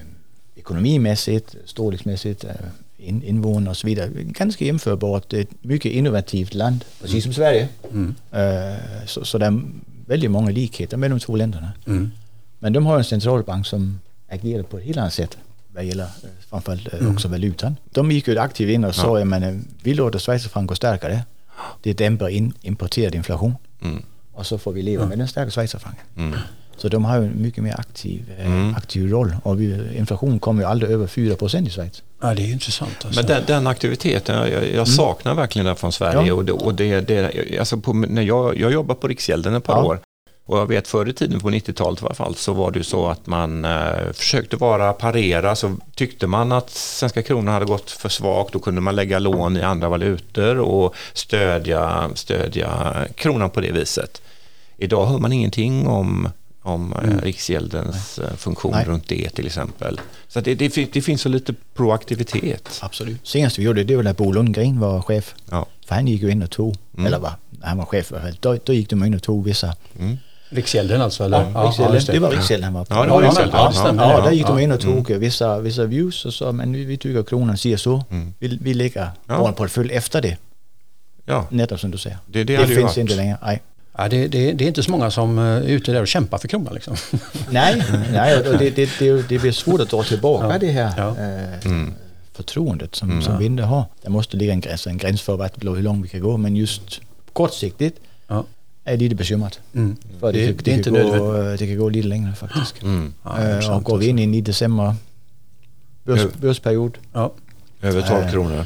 S4: ekonomimässigt, storleksmässigt, eh, in, invånare och så vidare, ganska jämförbart. Det är ett mycket innovativt land, precis som Sverige. Eh, så, så det är väldigt många likheter med de två länderna. Men de har en centralbank som agerar på ett helt annat sätt vad gäller eh, framförallt eh, också valutan. De gick ju aktivt in och sa att ja. vi låter schweizerfranc gå starkare. Det dämpar in importerad inflation. Och så får vi leva med den starka schweizerfrancen. Så de har ju en mycket mer aktiv, eh, aktiv roll. Och vi, inflation kommer ju aldrig över 4 procent i Schweiz.
S3: Ja, det är intressant. Alltså.
S1: Men den, den aktiviteten, jag, jag saknar verkligen den från Sverige.
S4: Mm. Ja.
S1: Och det, och det, det, alltså på, när jag, jag jobbade på Riksgälden ett par
S4: Ja.
S1: år. Och jag vet förr i tiden på 90-talet i alla fall så var det ju så att man eh, försökte vara parera. Så tyckte man att svenska kronan hade gått för svagt då kunde man lägga lån i andra valutor och stödja, stödja kronan på det viset. Idag hör man ingenting om, om mm. Riksgäldens eh, funktion
S4: Nej.
S1: runt det till exempel. Så det, det, det finns så lite proaktivitet.
S4: Absolut. Senast vi gjorde det, det var när Bo Lundgren var chef.
S1: Ja.
S4: För han gick ju in och tog, eller va, när han var chef i alla fall, då, då gick de in och tog vissa
S3: Riksgälden alltså? Eller?
S4: Riksgälden,
S3: just
S4: det. var Riksgälden han var på.
S1: Ja, det var
S3: Ja,
S1: Riksgälden.
S3: ja,
S1: Ja,
S3: det.
S4: Ja,
S3: Ja,
S4: där gick de
S3: ja.
S4: in och tog vissa, vissa views och sa men vi, vi tycker att kronan ser så. Vi, vi lägger
S1: Ja.
S4: vår portfölj efter det.
S1: Ja,
S4: Nettopp som du säger.
S1: Det- det ju
S4: finns
S1: varit-
S4: inte längre. Nej.
S3: Ja, det, det, det är inte så många som eh, är ute där och kämpar för kronan. Liksom. *laughs*
S4: Nej, nej och det, det, det, det blir svårt att dra tillbaka
S3: Ja.
S4: det här
S3: Ja.
S4: eh, förtroendet som, som vi inte har. Det måste ligga en gräns, en gräns för vart, hur långt vi kan gå men just kortsiktigt
S3: Ja.
S4: är lite bekymrat.
S3: Mm.
S4: För det,
S3: Det-
S4: det,
S3: det är
S4: kan
S3: inte
S4: gå, det kan gå lite längre faktiskt.
S1: mm.
S3: Ja,
S4: Eh, och går vi in i en i december börs, börsperiod,
S3: Ja.
S1: över 12
S4: Eh.
S1: kronor.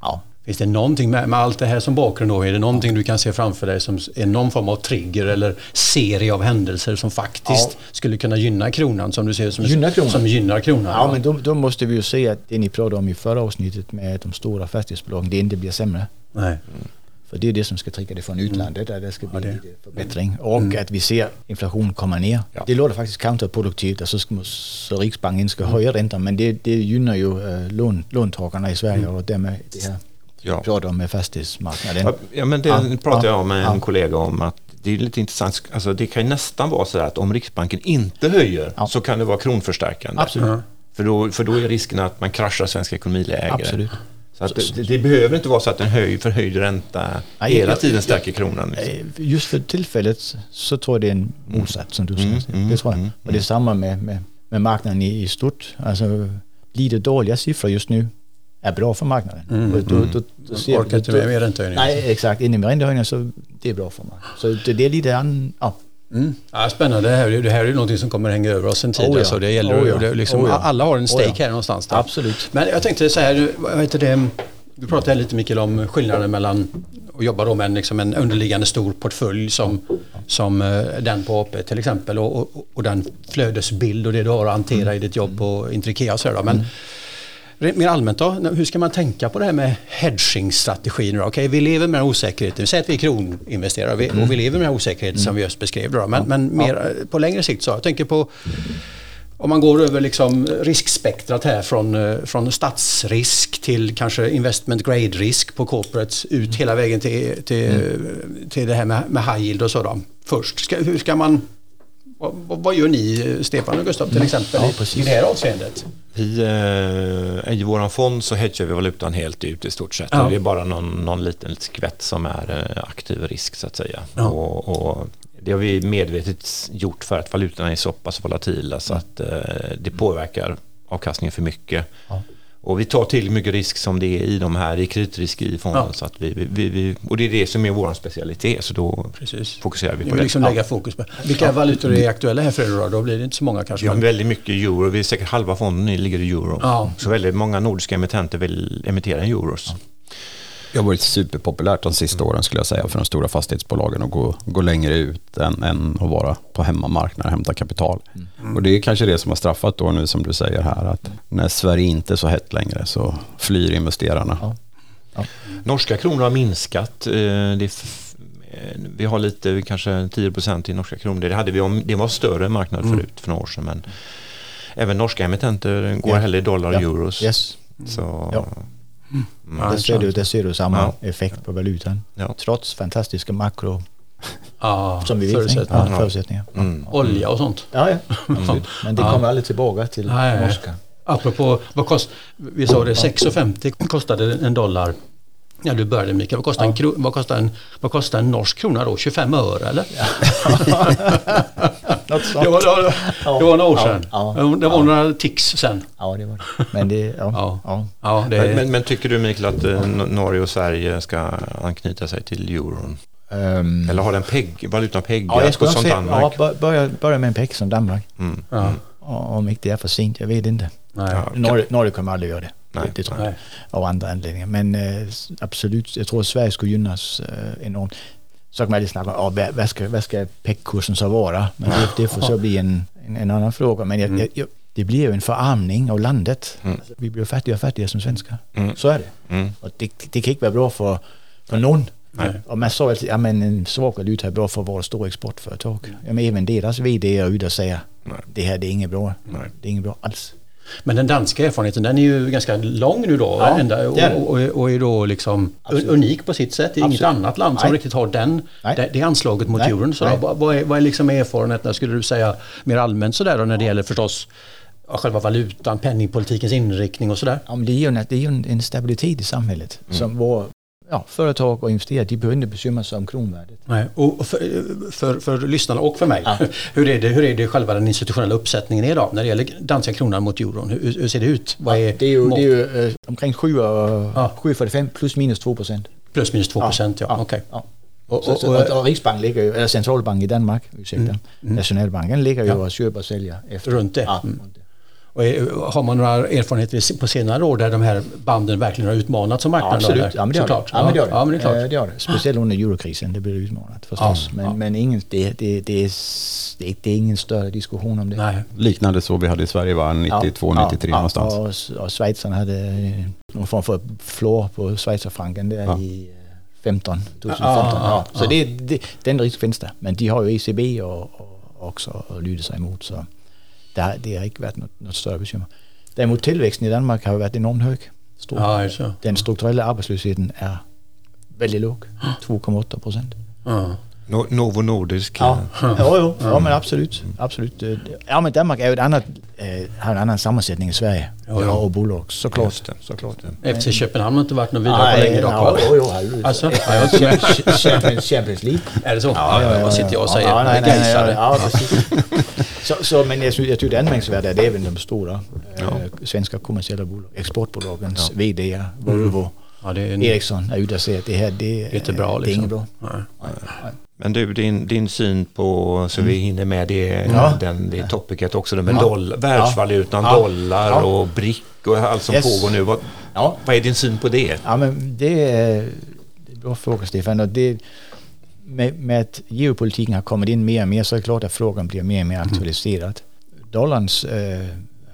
S4: ja,
S3: Finns det någonting med, med allt det här som bakgrund då? Är det någonting du kan se framför dig som är någon form av trigger eller serie av händelser som faktiskt
S4: Ja.
S3: skulle kunna gynna kronan som du ser som,
S4: Gynna kronan?
S3: som gynnar kronan?
S4: Ja, men då, då måste vi ju se att det ni pratade om i förra avsnittet med de stora fastighetsbolagen, det inte blir sämre.
S3: Nej.
S4: För det är det som ska trigga det från utlandet, där det ska bli
S3: det-
S4: lite förbättring. Och att vi ser inflation komma ner.
S1: Ja.
S4: Det låter faktiskt counterproduktivt, alltså ska, så Riksbanken ska höja räntan, men det, det gynnar ju äh, lån, låntagarna i Sverige och därmed det här
S1: Ja.
S4: vi pratar om med fastighetsmarknaden.
S1: Ja, men det
S4: Ja,
S1: pratade
S4: ja,
S1: jag med en kollega om att det är lite intressant. Alltså, det kan ju nästan vara så här att om Riksbanken inte höjer så kan det vara kronförstärkande.
S4: Absolut.
S1: För då, för då är risken att man kraschar svensk ekonomi lägre.
S4: Absolut.
S1: Så att det, det, det behöver inte vara så att en höj, förhöjd ränta
S4: Nej,
S1: hela tiden stärker kronan. Liksom.
S4: Eh, Just för tillfället så tror jag det är en motsats som du säger.
S1: mm,
S4: det tror jag.
S1: mm,
S4: Och det är samma med, med, med marknaden i, i stort. Alltså lite dåliga siffror just nu är bra för marknaden.
S3: Mm,
S4: Och då, då, då ser-
S3: Orkar inte
S4: då-
S3: med mer räntehöjningar.
S4: Nej, exakt. Inne med räntehöjningar så det är bra för marknaden. Så det, det är lite an, ja.
S3: Mm. Ja, spännande. Det här, är- det här är ju någonting som kommer hänga över oss en tid.
S4: Oh ja.
S3: alltså, det gäller,
S4: Oh ja.
S3: det liksom,
S4: Oh ja.
S3: Alla har en stake
S4: Oh ja.
S3: här någonstans. Där.
S4: Absolut.
S3: Men jag tänkte så här, vad heter det? Du pratade lite Mikael om skillnaden mellan att jobba då med en, liksom en underliggande stor portfölj som, som eh, den på AP till exempel och, och, och den flödesbild och det du har att hantera i ditt jobb Intrikea och så här då. Men rent mer allmänt då, hur ska man tänka på det här med hedging-strategin? Okej, vi lever med den osäkerheten. Vi säger att vi är kroninvesterare vi- och vi lever med den osäkerheten som vi just beskrev. Då. Men, men mer eh, på längre sikt så, jag tänker på om man går över liksom riskspektrat här från, eh, från statsrisk till kanske investment grade-risk på corporates ut hela vägen till, till, till det här med, med high yield och så först. Ska, hur ska man vad, vad, gör ni, Stefan och Gustav, till exempel ja, i, det här avseendet?
S1: I, eh, I vår fond så hedgar vi valutan helt ut i stort sett. Ja. Det är bara någon, någon liten skvätt som är eh, aktiv risk så att säga. Ja. Och, och, det har vi medvetet gjort för att valutorna är så pass volatila så att eh, det påverkar avkastningen för mycket. Ja. Och vi tar till mycket risk som det är i de här, i kreditrisk i fonden. Ja. Så att vi, vi, vi, och det är det som är vår specialitet, så då Precis. fokuserar vi på det.
S3: Liksom lägga fokus på. Vilka ja. valutor är aktuella här för er då? Då blir det inte så många kanske?
S1: Har väldigt mycket euro, vi är säkert halva fonden ligger i euro. Ja. Så väldigt många nordiska emittenter vill emittera i euros.
S2: Det har varit superpopulärt de sista åren skulle jag säga för de stora fastighetsbolagen att gå, gå längre ut än, än att vara på hemmamarknaden och hämta kapital. Mm. Och det är kanske det som har straffat då nu som du säger här att när Sverige inte är så hett längre så flyr investerarna. Ja.
S1: Ja. Norska kronor har minskat. Eh, det vi har lite, kanske 10 procent i norska kronor. Det, hade vi om, det var större marknad mm. förut för några år sedan. Men även norska emittenter går ja. hellre i dollar och euros.
S4: Yes. Så, ja. Mm. Ja, där, ser du, där ser du samma ja. effekt på valutan. Ja. Trots fantastiska makro
S3: ja, *laughs* som vi förutsättningar.
S4: Ja, förutsättningar.
S3: Mm. Olja och sånt.
S4: Ja, ja. *laughs* Mm. men det kommer aldrig tillbaka till norska.
S3: Apropå, vad kost, vi sa det 6,50 kostade en dollar Ja, du började Mikael. Vad kostar, ja. en, vad, kostar en, vad kostar en norsk krona då? 25 öre eller? Ja. *laughs* Något sånt. Det var, det, var, det var några år sedan. Ja, ja, det var några tics sen.
S4: Ja, det var det. Men, det, ja,
S1: ja. det men, men, men, tycker du Mikael att eh, Norge och Sverige ska anknyta sig till euron? Um, Eller har den pegg, valutan peggats
S4: ja, jag skulle som Danmark? Ja, börja, börja med en pegg som Danmark. Mm. Ja. Om inte det är för sent, jag vet inte. Nej. Norge, Norge kommer aldrig göra det. Nej, det tror jag. Av andra anledningar. Men äh, absolut, jag tror att Sverige skulle gynnas äh, enormt. Så kan man alltid snacka om vad, vad ska, vad ska PEC-kursen så vara? Men det, det får så *laughs* bli en, en, en annan fråga. Men jag, mm. jag, det blir ju en förarmning av landet. Mm. Alltså, vi blir fattigare och fattigare som svenskar. Mm. Så är det. Mm. Och det, det kan inte vara bra för, för någon. Nej. Och man sa att ja, men en svag valuta är bra för våra stora exportföretag. Ja, men även deras vd är ute och säger Nej. det här det är inget bra. Nej. Det är inget bra alls.
S3: Men den danska erfarenheten den är ju ganska lång nu då ja, ända, och, och, och, är då liksom Absolut. unik på sitt sätt. Det är Absolut. inget annat land som Nej. riktigt har den, det, det anslaget mot euron. Så då, vad, är, vad är liksom erfarenheterna skulle du säga mer allmänt sådär då när det gäller förstås själva valutan, penningpolitikens inriktning och sådär?
S4: Ja, men det är ju en, det är ju en stabilitet i samhället mm. som vår ja, företag och investerare, de behöver inte bekymra sig om kronvärdet.
S3: Nej, och för, för, för lyssnarna och för mig, ja. *laughs* hur, är det, hur är det själva den institutionella uppsättningen idag när det gäller danska kronan mot euron? Hur, hur ser det ut? Vad är
S4: det är ju, det är ju eh, omkring 7,45 ja. plus minus 2 procent.
S3: Plus minus 2 procent, ja. ja. Okay.
S4: Och, och, och, och Riksbanken ligger ju, eller centralbanken i Danmark, ursäkta, mm. Mm. Nationalbanken ligger ju och köper och säljer efter.
S3: Runt det? Ja, mm. Och har man några erfarenheter på senare år där de här banden verkligen har utmanats som marknaden?
S4: Ja, absolut, ja, men det. Ja, men det, ja, men det, är klart. det gör det. Speciellt under eurokrisen, det blir utmanat förstås. Ja, men, men ingen, det, det, det, är, det, är ingen större diskussion om det. Nej.
S2: Liknande så vi hade i Sverige var 92, 93 någonstans.
S4: Och, och Schweizarna hade någon form för floor på schweizerfranken där i 15, 2015. Ja, så det, det, den risk finns det. Men de har ju ECB och, och också att lyda sig emot. Så det, det har inte varit något, något större bekymmer. Däremot tillväxten i Danmark har varit enormt hög. Stor. Ja, alltså. Den strukturella arbetslösheten är väldigt låg, 2,8 procent.
S1: Ja. No, Novo Nordisk.
S4: Ja, ja, ja, ja men absolut. absolut. Ja, men Danmark är ju ett annat, äh, har en annan sammansättning i Sverige. Ja, ja. Och bolag, såklart. det, såklart.
S3: FC Köpenhamn har inte varit någon vidare på länge dock?
S4: Jo, jo, alltså, Champions, Champions League.
S3: Är det så? Ja, ja, ja, vad sitter jag och säger? Ja, nej, nej, nej, ja,
S4: så, så, men jag, jag tycker det anmärkningsvärda är även de stora ja. äh, svenska kommersiella bolag, exportbolagens ja. VD, Volvo, mm. ja, det är en, Ericsson är ute och säger att det här det, det är inte bra. Det är inget liksom. bra. Nej. Nej,
S1: nej. Men du, din, din syn på, så vi mm. hinner med det, ja. den, det topicet också, det med ja. dollar, världsvalutan, ja. dollar ja. och brick och allt som yes. pågår nu. Vad, ja. vad är din syn på det?
S4: Ja, men det är en bra fråga Stefan. Och det, med, med att geopolitiken har kommit in mer och mer så är det klart att frågan blir mer och mer mm. aktualiserad. Mm. Dollarns äh,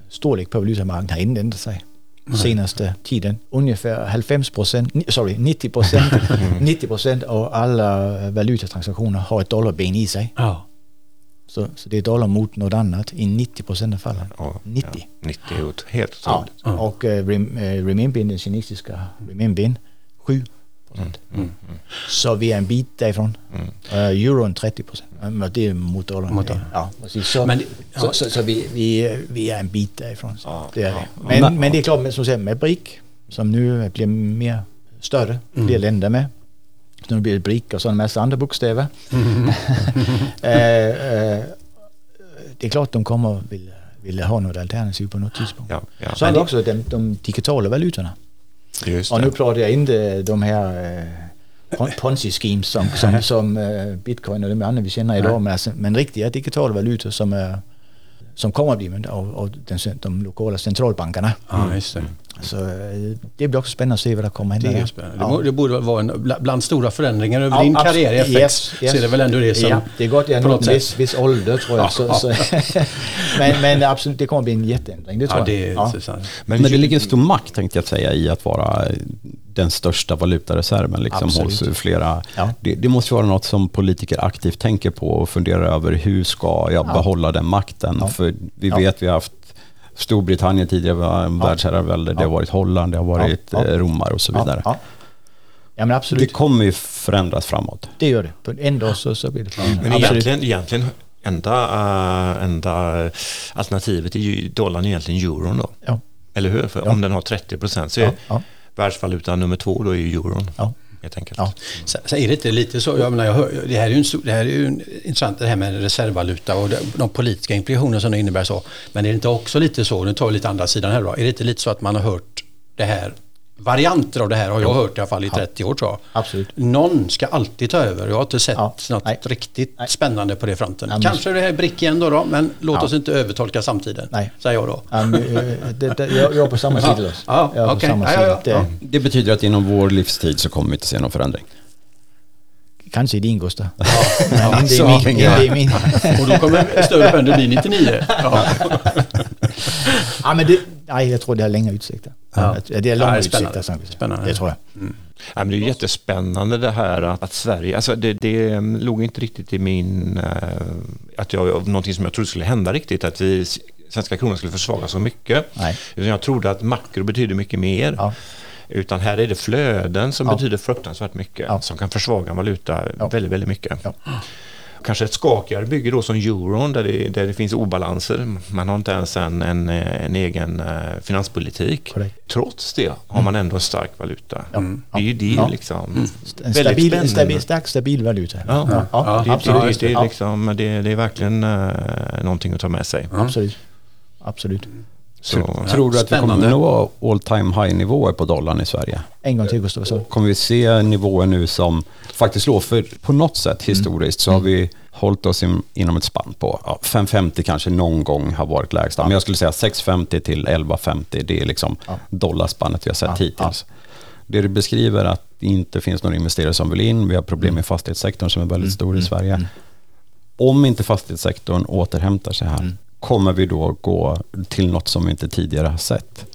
S4: storlek på valutamarknaden har inte ändrat sig senaste tiden. Ungefär 90 procent, sorry, 90 procent *laughs* 90 procent av alla valutatransaktioner har ett dollarben i sig. Ja. Så, så det är dollar mot något annat i 90 procent av fallen.
S1: Ja,
S4: 90.
S1: Ja, 90 är helt
S4: Ja.
S1: otroligt.
S4: Och eh, rem, eh, den kinesiska renminbin, 7 procent. Så vi är en bit därifrån. Uh, euron 30 procent. Men det är mot dollarn.
S3: Mot dollarn.
S4: Ja, precis. Så,
S3: Men-
S4: så, så, så vi, vi, vi är en bit därifrån.
S1: Ja,
S4: det är
S1: ja.
S4: det. Men,
S2: Men-
S4: men det är klart, med, som säger, med BRIC, som nu blir mer större, fler länder med. Så nu blir det BRIC och så en massa andra bokstäver. Eh, *laughs* *laughs* eh, det är klart de kommer vilja, vilja ha något alternativ på något tidspunkt.
S1: Ja, ja.
S4: Så har vi också de, de digitala valutorna.
S1: Just
S4: Och
S1: det.
S4: nu pratar jag inte de här eh, pon- ponzi-schemes som, som, som eh, bitcoin och de andra vi känner idag, men, alltså, men riktiga digitala valutor som, är, som kommer att bli av, av den, de lokala centralbankerna.
S3: Ja, just det.
S4: Så eh, det blir också spännande att se vad det kommer att
S3: Det
S4: hända.
S3: är spännande.
S4: Ja.
S3: Det, borde, det vara en, bla- bland stora förändringar över
S4: Ja,
S3: din
S4: abs-
S3: karriär i FX
S4: yes, yes.
S3: så är det väl ändå det som...
S4: Ja, det är gott jag nått viss, viss ålder tror jag.
S3: Ja,
S4: så,
S3: ja.
S4: så, *laughs* men, men absolut, det kommer att bli en jätteändring. Det tror
S3: Ja, det
S4: jag.
S3: är
S4: Ja.
S3: intressant.
S2: Men det ligger en stor makt tänkte jag säga i att vara den största valutareserven liksom, hos
S4: Absolut.
S2: flera.
S4: Ja.
S2: Det, det måste vara något som politiker aktivt tänker på och funderar över hur ska jag
S4: Ja.
S2: behålla den makten?
S4: Ja.
S2: För vi
S4: Ja.
S2: vet vi har haft Storbritannien tidigare var en världsherravälde, det har varit Holland, det har varit
S4: Ja.
S2: eh, Romar och så vidare.
S4: Ja, ja. ja men
S2: Det
S4: absolut.
S2: kommer ju förändras framåt.
S4: Det gör det. På en dag så, så blir det
S1: Men
S4: Absolut.
S1: egentligen, egentligen enda, äh, enda alternativet är ju dollarn egentligen euron då.
S4: Ja.
S1: Eller hur? För
S4: Ja.
S1: om den har 30 procent så är
S4: Ja, ja.
S1: världsvalutan nummer två då är ju euron.
S4: Ja.
S1: Helt enkelt.
S4: Ja.
S3: Sen, sen är det inte lite så, jag menar, jag hör, det här är ju en, stor- det här är ju en, intressant det här med reservvaluta och de, de politiska implikationer som det innebär så. Men är det inte också lite så, nu tar vi lite andra sidan här då, är det inte lite så att man har hört det här, varianter av det här har jag hört i alla fall i 30 år tror jag.
S4: Absolut.
S3: Någon ska alltid ta över. Jag har inte sett
S4: Ja,
S3: något
S4: nej.
S3: riktigt
S4: Nej.
S3: spännande på det fronten.
S4: Ja, men-
S3: Kanske det här brick igen då, då men låt
S4: Ja.
S3: oss inte övertolka samtiden,
S4: Nej.
S3: säger jag då.
S4: Ja, men, eh, det, det, jag, jag är på samma sida.
S3: Ja,
S4: jag är på samma
S3: Ja,
S4: sida.
S3: ja, ja.
S4: Det,
S2: Det betyder att inom vår livstid så kommer vi inte se någon förändring.
S4: Kanske i din Gustav.
S3: Ja,
S4: Men inte i min. Inte i min. *laughs*
S3: Och då kommer större bönder bli 99. Ja. *laughs*
S4: ja, men det, nej, jag tror det är längre utsikter.
S3: Ja.
S4: Det är långa
S3: Ja, det är
S4: utsikter.
S3: spännande.
S4: Det tror jag.
S1: Ja, men det är jättespännande det här att, att Sverige, alltså det, det mm, låg inte riktigt i min, eh, att jag, någonting som jag trodde skulle hända riktigt, att vi, svenska kronan skulle försvagas så mycket.
S4: Nej.
S1: Jag trodde att makro betyder mycket mer.
S4: Ja.
S1: Utan här är det flöden som
S4: Ja.
S1: betyder fruktansvärt mycket,
S4: Ja.
S1: som kan försvaga en valuta
S4: Ja.
S1: väldigt, väldigt mycket. Kanske ett skakigare bygge då som euron där det, där det finns obalanser. Man har inte ens en, en, en egen eh, finanspolitik.
S4: Korrekt.
S1: Trots det har man ändå en stark valuta.
S4: Ja.
S1: Det är ju det liksom.
S4: En
S1: Väldigt
S4: stabil, en stabil, stark, stabil valuta.
S1: Ja, det,
S4: absolut.
S1: det, det, är liksom, det, det är verkligen uh, någonting att ta med sig.
S4: Absolut. Absolut.
S1: Så,
S2: Tror du att vi kommer
S3: Spännande.
S2: nå all time high nivåer på dollarn i Sverige?
S4: En gång till Gustav. sa du?
S2: Kommer vi se nivåer nu som faktiskt låg, för på något sätt historiskt så har vi hållit oss in, inom ett spann på ja, 5,50 kanske någon gång har varit lägsta. Men jag skulle säga 6,50 till 11,50 det är liksom
S4: Ja.
S2: dollarspannet vi har sett
S4: Ja,
S2: hittills. Det du beskriver att det inte finns några investerare som vill in, vi har problem med fastighetssektorn som är väldigt stor i Sverige. Om inte fastighetssektorn återhämtar sig här, kommer vi då gå till något som vi inte tidigare har sett?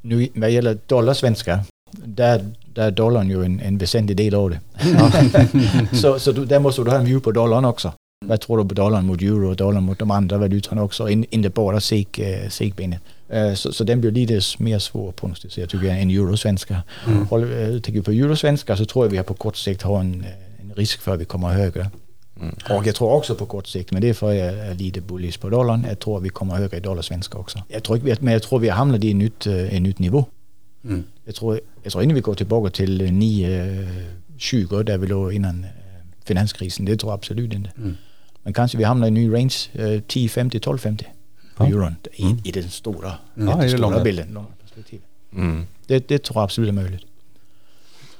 S4: Nu vad gäller dollarsvenska, där, där är dollarn ju en, en väsentlig del av det. *laughs* så så du, där måste du ha en view på dollarn också. Vad tror du på dollarn mot euro och dollarn mot de andra valutorna också, in, inte bara SEK, eh, SEK-benet. Eh, så, så den blir lite mer svår att prognostisera tycker jag än eurosvenska.
S3: Mm.
S4: Håller, eh, tänker vi på eurosvenska så tror jag vi har på kort sikt har en, eh, en risk för att vi kommer högre. Och jag tror också på kort sikt, men det är för att jag är lite bullish på dollarn. Jag tror vi kommer högre i dollarsvenska också. Jag tror, men jag tror vi har hamnat i en nytt, eh, en nytt nivå.
S3: Mm.
S4: Jag tror, jag tror inte vi går tillbaka till 9-20 där vi låg innan eh, finanskrisen. Det tror jag absolut inte.
S3: Mm.
S4: Men kanske vi hamnar i en ny range, eh, 10-50, 12-50 på
S2: Ja.
S4: euron. I, I den stora,
S2: Ja,
S4: den stora bilden, långa perspektivet.
S1: mm.
S4: Det, det tror jag absolut är möjligt.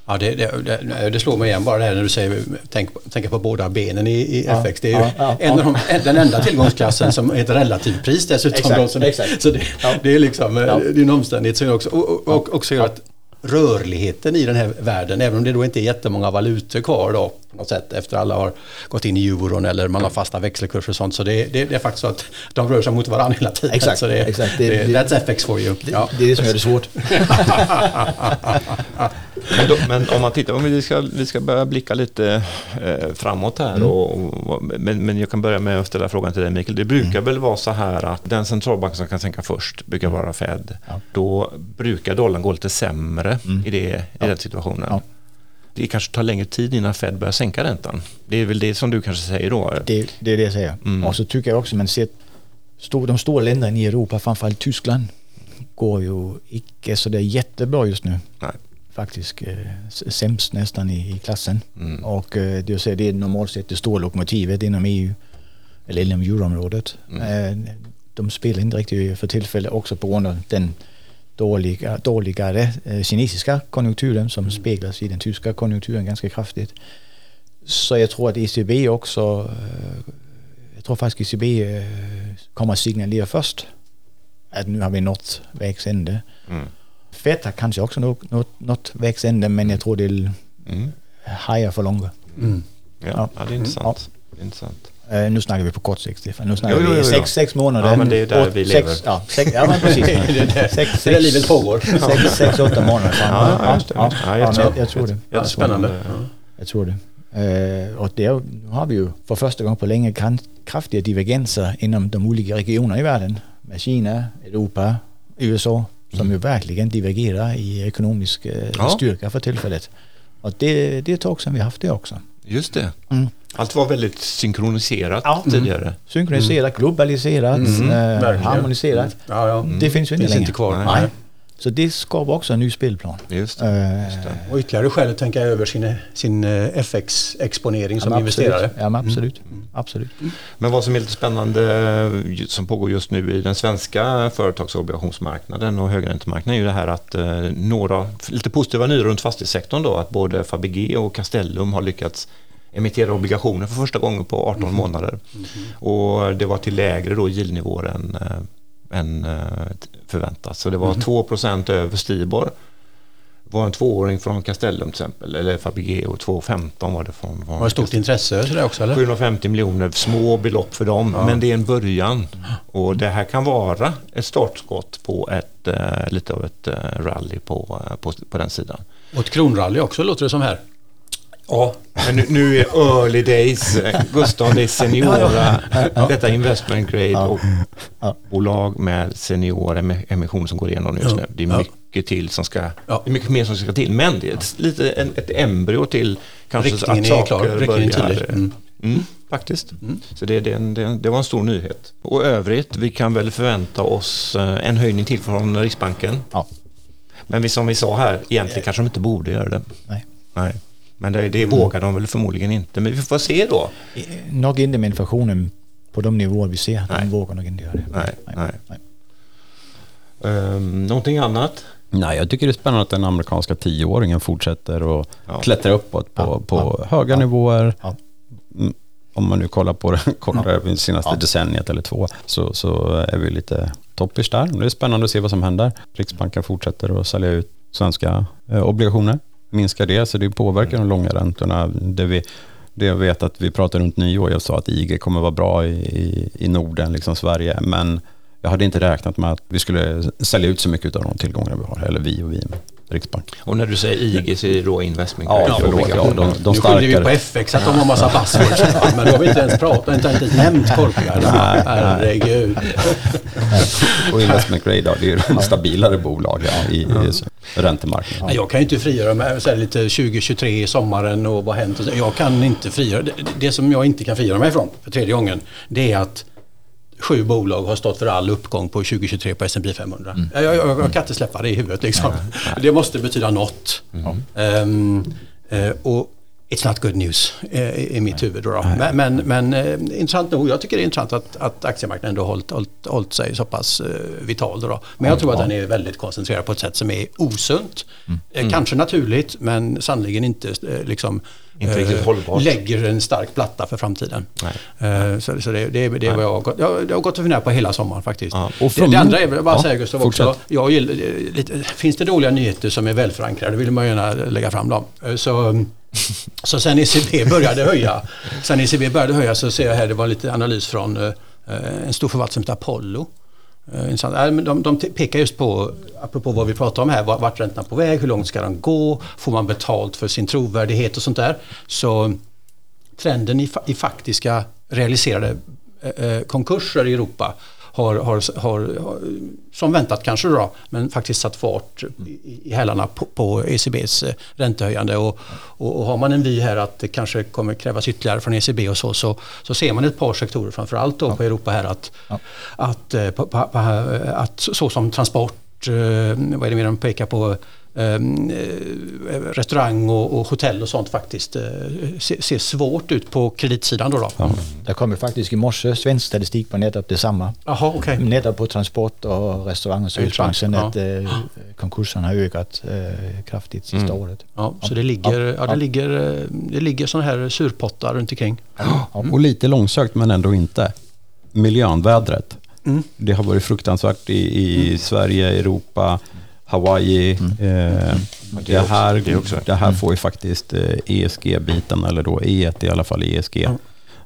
S3: Ja, det, det, det, slår mig igen bara det här när du säger tänk, tänka på båda benen i, i
S4: Ja,
S3: FX. Det är
S4: ja, ja,
S3: en av de, den enda tillgångsklassen som är ett relativpris dessutom.
S4: Exakt,
S3: så det,
S4: exakt.
S3: så det, det är liksom eh, det är en omständighet som också, och, och, också gör att rörligheten i den här världen, även om det då inte är jättemånga valutor kvar då på något sätt efter alla har gått in i euron eller man har fasta växelkurser och sånt. Så det, det, det är faktiskt så att de rör sig mot varandra hela tiden.
S4: Exakt,
S3: så det,
S4: exakt. Det-
S3: that's FX for you.
S4: Det,
S3: Ja.
S4: det är det som gör det svårt. *laughs* *laughs*
S1: Men, då, men, om man tittar, om vi ska, vi ska börja blicka lite eh, framåt här.
S4: Mm.
S1: Och, och, men, men jag kan börja med att ställa frågan till dig Mikael. Det brukar
S4: Mm.
S1: väl vara så här att den centralbank som kan sänka först brukar vara Fed.
S4: Ja.
S1: Då brukar dollarn gå lite sämre
S4: Mm.
S1: i, det, i den situationen.
S4: Ja.
S1: Det kanske tar längre tid innan Fed börjar sänka räntan. Det är väl det som du kanske säger då?
S4: Det, det är det jag säger.
S1: Mm.
S4: Och så tycker jag också man ser stor, de stora länderna i Europa, framförallt Tyskland, går ju inte så där jättebra just nu.
S1: Nej.
S4: Faktiskt eh, sämst nästan i, i klassen.
S1: Mm.
S4: Och eh, det, säga, det är normalt sett det stora lokomotivet inom EU, eller inom euroområdet.
S1: Mm.
S4: Eh, de spelar inte riktigt för tillfället också på grund av den dåliga, dåligare eh, kinesiska konjunkturen som speglas i den tyska konjunkturen ganska kraftigt. Så jag tror att ECB också, eh, jag tror faktiskt ECB eh, kommer att signalera först att nu har vi nått vägs ände.
S1: Mm.
S4: Fed har kanske också nått, nått vägs ände men jag tror det är
S1: Mm.
S4: higher för.
S3: Mm.
S1: Ja,
S4: Ja.
S1: ja, det är intressant. Det är intressant.
S4: Eh, nu snackar vi på kort sikt Stefan. Nu snackar
S1: Jo, jo,
S4: vi
S1: jo,
S4: sex, sex månader.
S1: Ja, men *laughs* det är där
S4: Åt-
S1: vi
S4: sex,
S1: lever.
S4: Ja, sex, ja men precis. sex,
S3: Det är där livet pågår.
S4: sex, sex, åtta månader fram.
S1: Ja, just det.
S4: Ja,
S1: Ja,
S4: ja,
S1: jättebra.
S4: men jag, jag tror det.
S3: Ja, spännande. Ja.
S4: Jag tror det. Eh, och det är- nu har vi ju för första gången på länge kraftiga divergenser inom de olika regionerna i världen. Med Kina, Europa, USA som ju verkligen divergerar i ekonomisk eh,
S1: Ja.
S4: styrka för tillfället. Och det, det är ett tag sedan vi haft det också.
S1: Just det.
S4: Mm.
S1: Allt var väldigt synkroniserat
S4: Ja.
S1: tidigare.
S4: Synkroniserat, globaliserat,
S3: Mm,
S4: eh, harmoniserat.
S3: Ja, ja.
S4: Det finns ju inte
S3: Finns
S4: längre.
S3: inte kvar.
S1: Nej.
S3: Nej.
S4: Så det skapar också en ny spelplan.
S1: Just det.
S4: Eh,
S1: Just det.
S3: Och ytterligare skäl att tänka över sin, sin eh, FX-exponering som
S4: ja,
S3: investerare.
S4: Absolut. Ja, men absolut. absolut.
S1: Men vad som är lite spännande eh, som pågår just nu i den svenska företagsobligationsmarknaden och högräntemarknaden är ju det här att några lite positiva nyheter runt fastighetssektorn då att både Fabege och Castellum har lyckats emittera obligationer för första gången på 18 månader. Och det var till lägre då yieldnivåer än, än förväntat. Så det var 2 över Stibor. Det var en tvååring från Castellum till exempel, eller Fabege och 2,15 var det från, från
S3: Var det stort intresse så det också eller?
S1: 750 miljoner, små belopp för dem, men det är en början. Och det här kan vara ett startskott på ett, eh, lite av ett eh, rally på, eh, på, på den sidan.
S3: Och ett kronrally också låter det som här.
S1: Ja, men nu, nu är early days. Eh, Gustav, det är seniora. Detta är investment grade och bolag med senior em- emission som går igenom just nu. Det är mycket till som ska, det är mycket mer som ska till. Men det är ett, lite en, ett embryo till kanske
S3: Riktningen
S1: att saker
S3: klar, riktningen
S1: börjar-
S3: tydlig. Mm.
S1: Mm, faktiskt. Så det, det, det, det var en stor nyhet. Och övrigt, vi kan väl förvänta oss eh, en höjning till från Riksbanken.
S4: Ja.
S1: Men vi, som vi sa här, egentligen kanske de inte borde göra det.
S4: Nej.
S1: Nej. Men det, det vågar de väl förmodligen inte. Men vi får se då.
S4: Eh, Nog inte med inflationen på de nivåer vi ser.
S1: Nej.
S4: De vågar nog inte göra det.
S1: Nej, nej. Um, någonting annat?
S2: Nej, jag tycker det är spännande att den amerikanska tioåringen fortsätter att
S1: Ja.
S2: klättra uppåt på,
S4: Ja,
S2: på höga nivåer.
S4: Ja.
S2: Mm, Om man nu kollar på det *laughs* kortare ja. senaste
S4: Ja.
S2: decenniet eller två så, så är vi lite toppis där. Det är spännande att se vad som händer. Riksbanken fortsätter att sälja ut svenska eh, obligationer. Minskar det, så det påverkar de långa räntorna. Det, vi, det jag vet att vi pratade runt nyår, jag sa att IG kommer vara bra i, i, i Norden, liksom Sverige, men jag hade inte räknat med att vi skulle sälja ut så mycket av de tillgångar vi har, eller vi och vi Riksbank.
S1: Och när du säger IG så är det då investment
S2: Ja, förlåt, ja, de, de
S3: nu skyller vi på. FX att de har massa buzzwords. men då har vi inte ens pratat, inte ens nämnt.
S2: Nej,
S3: Herregud.
S2: Och investment grade, ja, det är de stabilare bolag ja, i, i räntemarknaden.
S3: Nej, Jag kan ju inte frigöra mig så här lite 2023 i sommaren och vad har hänt. Jag kan inte frigöra det, det som jag inte kan frigöra mig från för tredje gången det är att sju bolag har stått för all uppgång på 2023 på S&P 500. Jag, jag, jag, jag kan inte släppa det i huvudet liksom. Det måste betyda något. Ehm, eh, och It's not good news eh, i i mitt huvud. Då, då. Men, men, men eh, intressant nog, jag tycker det är intressant att, att aktiemarknaden ändå hållit, hållit, hållit sig så pass eh, vital. Då, då. Men jag tror att den är väldigt koncentrerad på ett sätt som är osunt. Eh, Kanske naturligt men sannoliken inte eh, liksom,
S1: Inte riktigt hållbart.
S3: lägger en stark platta för framtiden.
S1: Nej.
S3: Eh, Så, så det, det, det är vad jag har gått, jag, jag har gått och funderat på hela sommaren faktiskt.
S1: Ja,
S2: och
S3: det, det andra är väl bara
S2: Ja,
S3: säga Gustav
S2: fortsätt.
S3: också. Jag gillar, eh, lite, finns det dåliga nyheter som är välförankrade vill man gärna lägga fram dem. Eh, Så, så sen ECB började höja, sen ECB började höja så ser jag här, det var lite analys från eh, en stor förvaltare som heter Apollo. Eh, intressant. Ja, men De, de pekar just på, apropå vad vi pratar om här, vart räntorna räntan på väg, hur långt ska den gå, får man betalt för sin trovärdighet och sånt där. Så trenden i, i faktiska realiserade eh, eh konkurser i Europa har, har, har, som väntat kanske då, men faktiskt satt fart i, i hälarna på, på ECBs eh, räntehöjande. Och, och, och har man en vy här att det kanske kommer krävas ytterligare från ECB och så, så, så ser man ett par sektorer, framförallt då på Europa här, att, att, eh, på, på, på, att så som transport, eh, vad är det mer de pekar på, eh, restaurang och, och hotell och sånt faktiskt eh, ser, ser svårt ut på kreditsidan. Då då.
S4: Der kom jo faktisk i morse svensk statistik på netop det samme.
S3: Jaha, okej.
S4: Netop på transport og restaurant- og servicebranchen,
S3: Ja.
S4: at øh, konkurserne har øget øh, kraftigt sidste året.
S3: Ja, så det ligger, ja, det ligger, eh, det ligger sådana här surpottar runt omkring.
S2: Och lite långsökt men ändå inte. Miljövädret.
S3: Mm.
S2: Det har varit fruktansvärt i, i Sverige, Europa, Hawaii. Eh, det, här,
S1: det också.
S2: det här får ju faktiskt eh, ESG-biten, eller då E1 i alla fall ESG,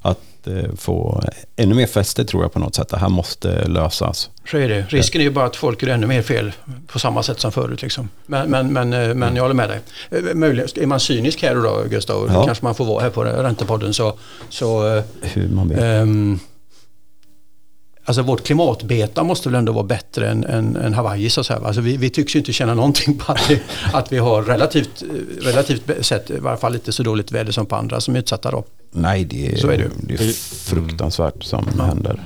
S2: att eh, få ännu mer fäste tror jag på något sätt. Det här måste lösas.
S3: Så är det. Risken är ju bara att folk gör ännu mer fel på samma sätt som förut. Liksom. Men, men, men, eh, men jag håller med dig. Eh, Möjligen, är man cynisk här då, Gustav,
S2: Ja.
S3: kanske man får vara här på Räntepodden, så, så eh,
S2: Hur man vill.
S3: Ehm, alltså vårt klimatbeta måste väl ändå vara bättre än, än, än Hawaii så att säga. Alltså vi, vi tycks ju inte känna någonting på att vi, *laughs* att vi har relativt, relativt sett i varje fall inte så dåligt väder som på andra som är utsatta då.
S2: Nej, det är,
S3: så är det.
S2: det är fruktansvärt som händer.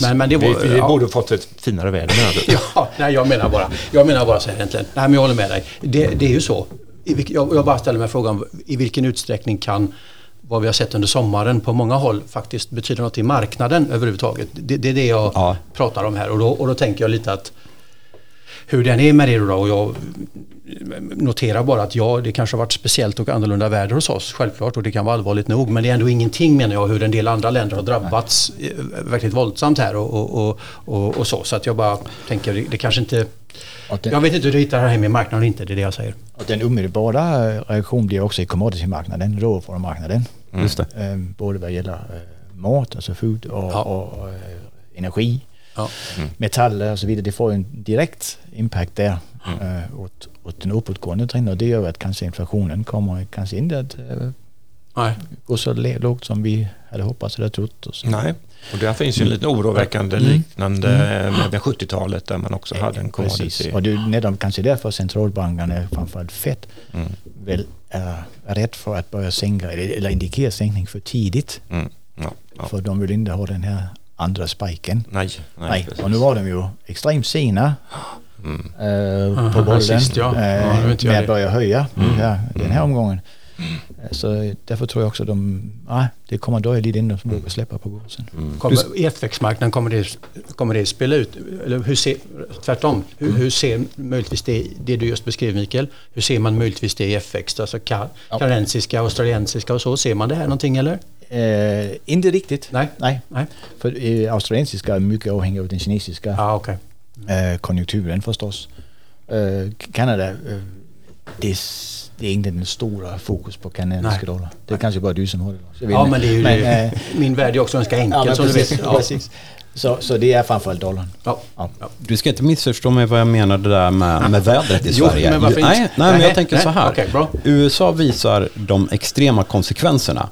S3: Men, men det
S1: Vi,
S3: var,
S1: vi
S3: ja.
S1: borde fått ett finare väder menar *laughs* du?
S3: Ja, nej, jag menar bara, jag menar bara så här egentligen. Nej, men jag håller med dig. Det, det är ju så. Jag, jag bara ställer mig frågan, i vilken utsträckning kan vad vi har sett under sommaren på många håll faktiskt betyda något i marknaden överhuvudtaget? Det, det är det jag
S2: Ja.
S3: pratar om här och då, och då tänker jag lite att hur den är med det då och jag noterar bara att ja, det kanske har varit speciellt och annorlunda väder hos oss, självklart, och det kan vara allvarligt nog. Men det är ändå ingenting menar jag hur en del andra länder har drabbats eh, verkligt våldsamt här och, och, och, och, så. Så att jag bara tänker, det, det kanske inte...
S4: Den,
S3: Jag vet inte hur du hittar det här med marknaden inte, det är det jag säger.
S4: den umiddelbare øh, reaktion bliver også i commodity-marknaden, råvarumarknaden.
S2: Just det.
S4: Øhm, både hvad gælder øh, mat, altså food, og,
S3: Ja.
S4: og øh, energi,
S3: Ja.
S4: metaller og så videre. Det får en direkt impact der øh, åt, åt den uppåtgående trenden, og det gør jo, at kanskje inflationen kommer kanskje ikke at øh,
S3: Nej.
S4: gå så lågt som vi hade hoppats eller trott. Och så.
S1: Nej, och där finns ju en lite oroväckande liknande med 70-talet där man också hade en
S4: Precis.
S1: commodity.
S4: Och det är kanske därför centralbankerna, framförallt Fed, väl är rädd för att börja sänka eller, indikera sänkning för tidigt.
S1: Mm. Ja, ja.
S4: För de vill inte ha den här andra spiken.
S1: Nej, nej,
S4: Nej,
S1: precis.
S4: och nu var de ju extremt sena
S1: Mm.
S4: eh, på bollen
S3: sist, ja.
S4: eh, med att börja höja nu här, den här omgången.
S1: Mm.
S4: Så därför tror jag också de, nej, det kommer dröja lite innan de vågar släppa på kursen.
S3: Kommer, I FX-marknaden kommer det, kommer det spela ut, eller hur ser, tvärtom, hur, hur ser möjligtvis det, det du just beskrev Mikael, hur ser man möjligtvis det i FX, alltså ka, kanadensiska, australiensiska och så, ser man det här någonting eller?
S4: Eh, inte riktigt.
S3: Nej.
S4: Nej.
S3: Nej?
S4: För eh, australiensiska är mycket avhängiga av den kinesiska
S3: Ja, okej.
S4: eh, konjunkturen förstås. Eh, Kanada, eh, det, det är inte den stora fokus på kanadensiska
S3: Nej.
S4: dollar. Det är kanske bara du som har det. Så
S3: Ja, men det är ju
S4: Men,
S3: det.
S4: eh,
S3: Min värld är också ganska enkel
S4: ja, precis,
S3: du vet. Ja.
S4: precis. Så, så det är framförallt dollarn.
S3: Ja.
S4: Ja.
S2: Du ska inte missförstå mig vad jag menade där med, med vädret i
S3: Jo,
S2: Sverige.
S3: men varför
S2: nej,
S3: inte?
S2: nej, men
S3: Nej,
S2: jag tänker
S3: nej,
S2: så här.
S3: bra.
S2: USA visar de extrema konsekvenserna.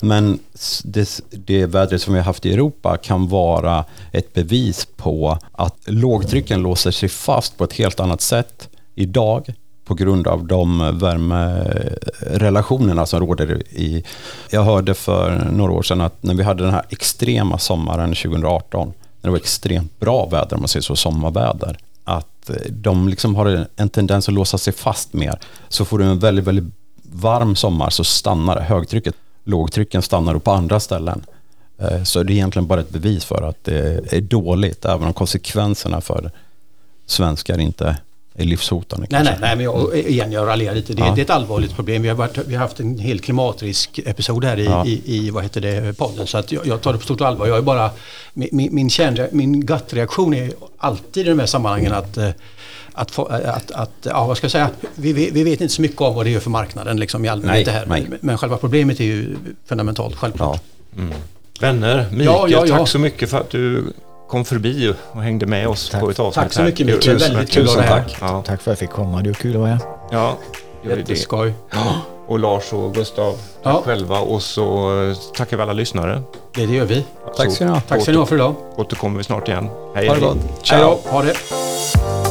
S2: Men det, det vädret som vi har haft i Europa kan vara ett bevis på att lågtrycken låser sig fast på ett helt annat sätt idag på grund av de värmerelationerna som råder i... Jag hörde för några år sedan att när vi hade den här extrema sommaren 2018, när det var extremt bra väder, om man säger så, sommarväder, att de liksom har en- tendens att låsa sig fast mer. Så får du en väldigt, väldigt varm sommar så stannar högtrycket. Lågtrycken stannar på andra ställen. Eh, så det är egentligen bara ett bevis för att det är dåligt, även om konsekvenserna för svenskar inte är livshotande.
S3: Nej,
S2: kanske.
S3: nej, nej, men jag, igen, jag raljerar lite. Det,
S2: Ja.
S3: det är ett allvarligt problem. Vi har, varit, vi har haft en hel klimatrisk-episod här i,
S2: Ja.
S3: i, i vad heter det, podden. Så att jag, jag tar det på stort allvar. Jag är bara, min, min, kärnre- min gut-reaktion är alltid i de här sammanhangen att eh, att, få, att, att, ja vad ska jag säga, vi, vi, vet inte så mycket om vad det gör för marknaden liksom i allmänhet här.
S2: nej.
S3: Men, själva problemet är ju fundamentalt, självklart.
S2: Ja.
S1: Vänner, Mikael,
S3: Ja, ja, ja.
S1: tack så mycket för att du kom förbi och hängde med oss
S4: Tack.
S1: på ett avsnitt
S3: Tack så mycket, Micke.
S1: Tusen
S3: Väldigt
S1: tack.
S3: kul här.
S2: tack.
S1: Ja,
S4: Tack för att jag fick komma. Det var kul att vara här.
S1: ja ju det.
S3: Jätteskoj.
S1: Och Lars och Gustav, tack
S3: Ja.
S1: själva. Och så tackar vi alla lyssnare.
S3: Det, det gör vi.
S2: Tack
S1: Så
S2: ska ni ha.
S3: Tack ska ni ha för idag.
S1: återkommer vi snart igen. Hej,
S2: Ha det
S1: hej.
S2: gott.
S3: Hej då. Ha det.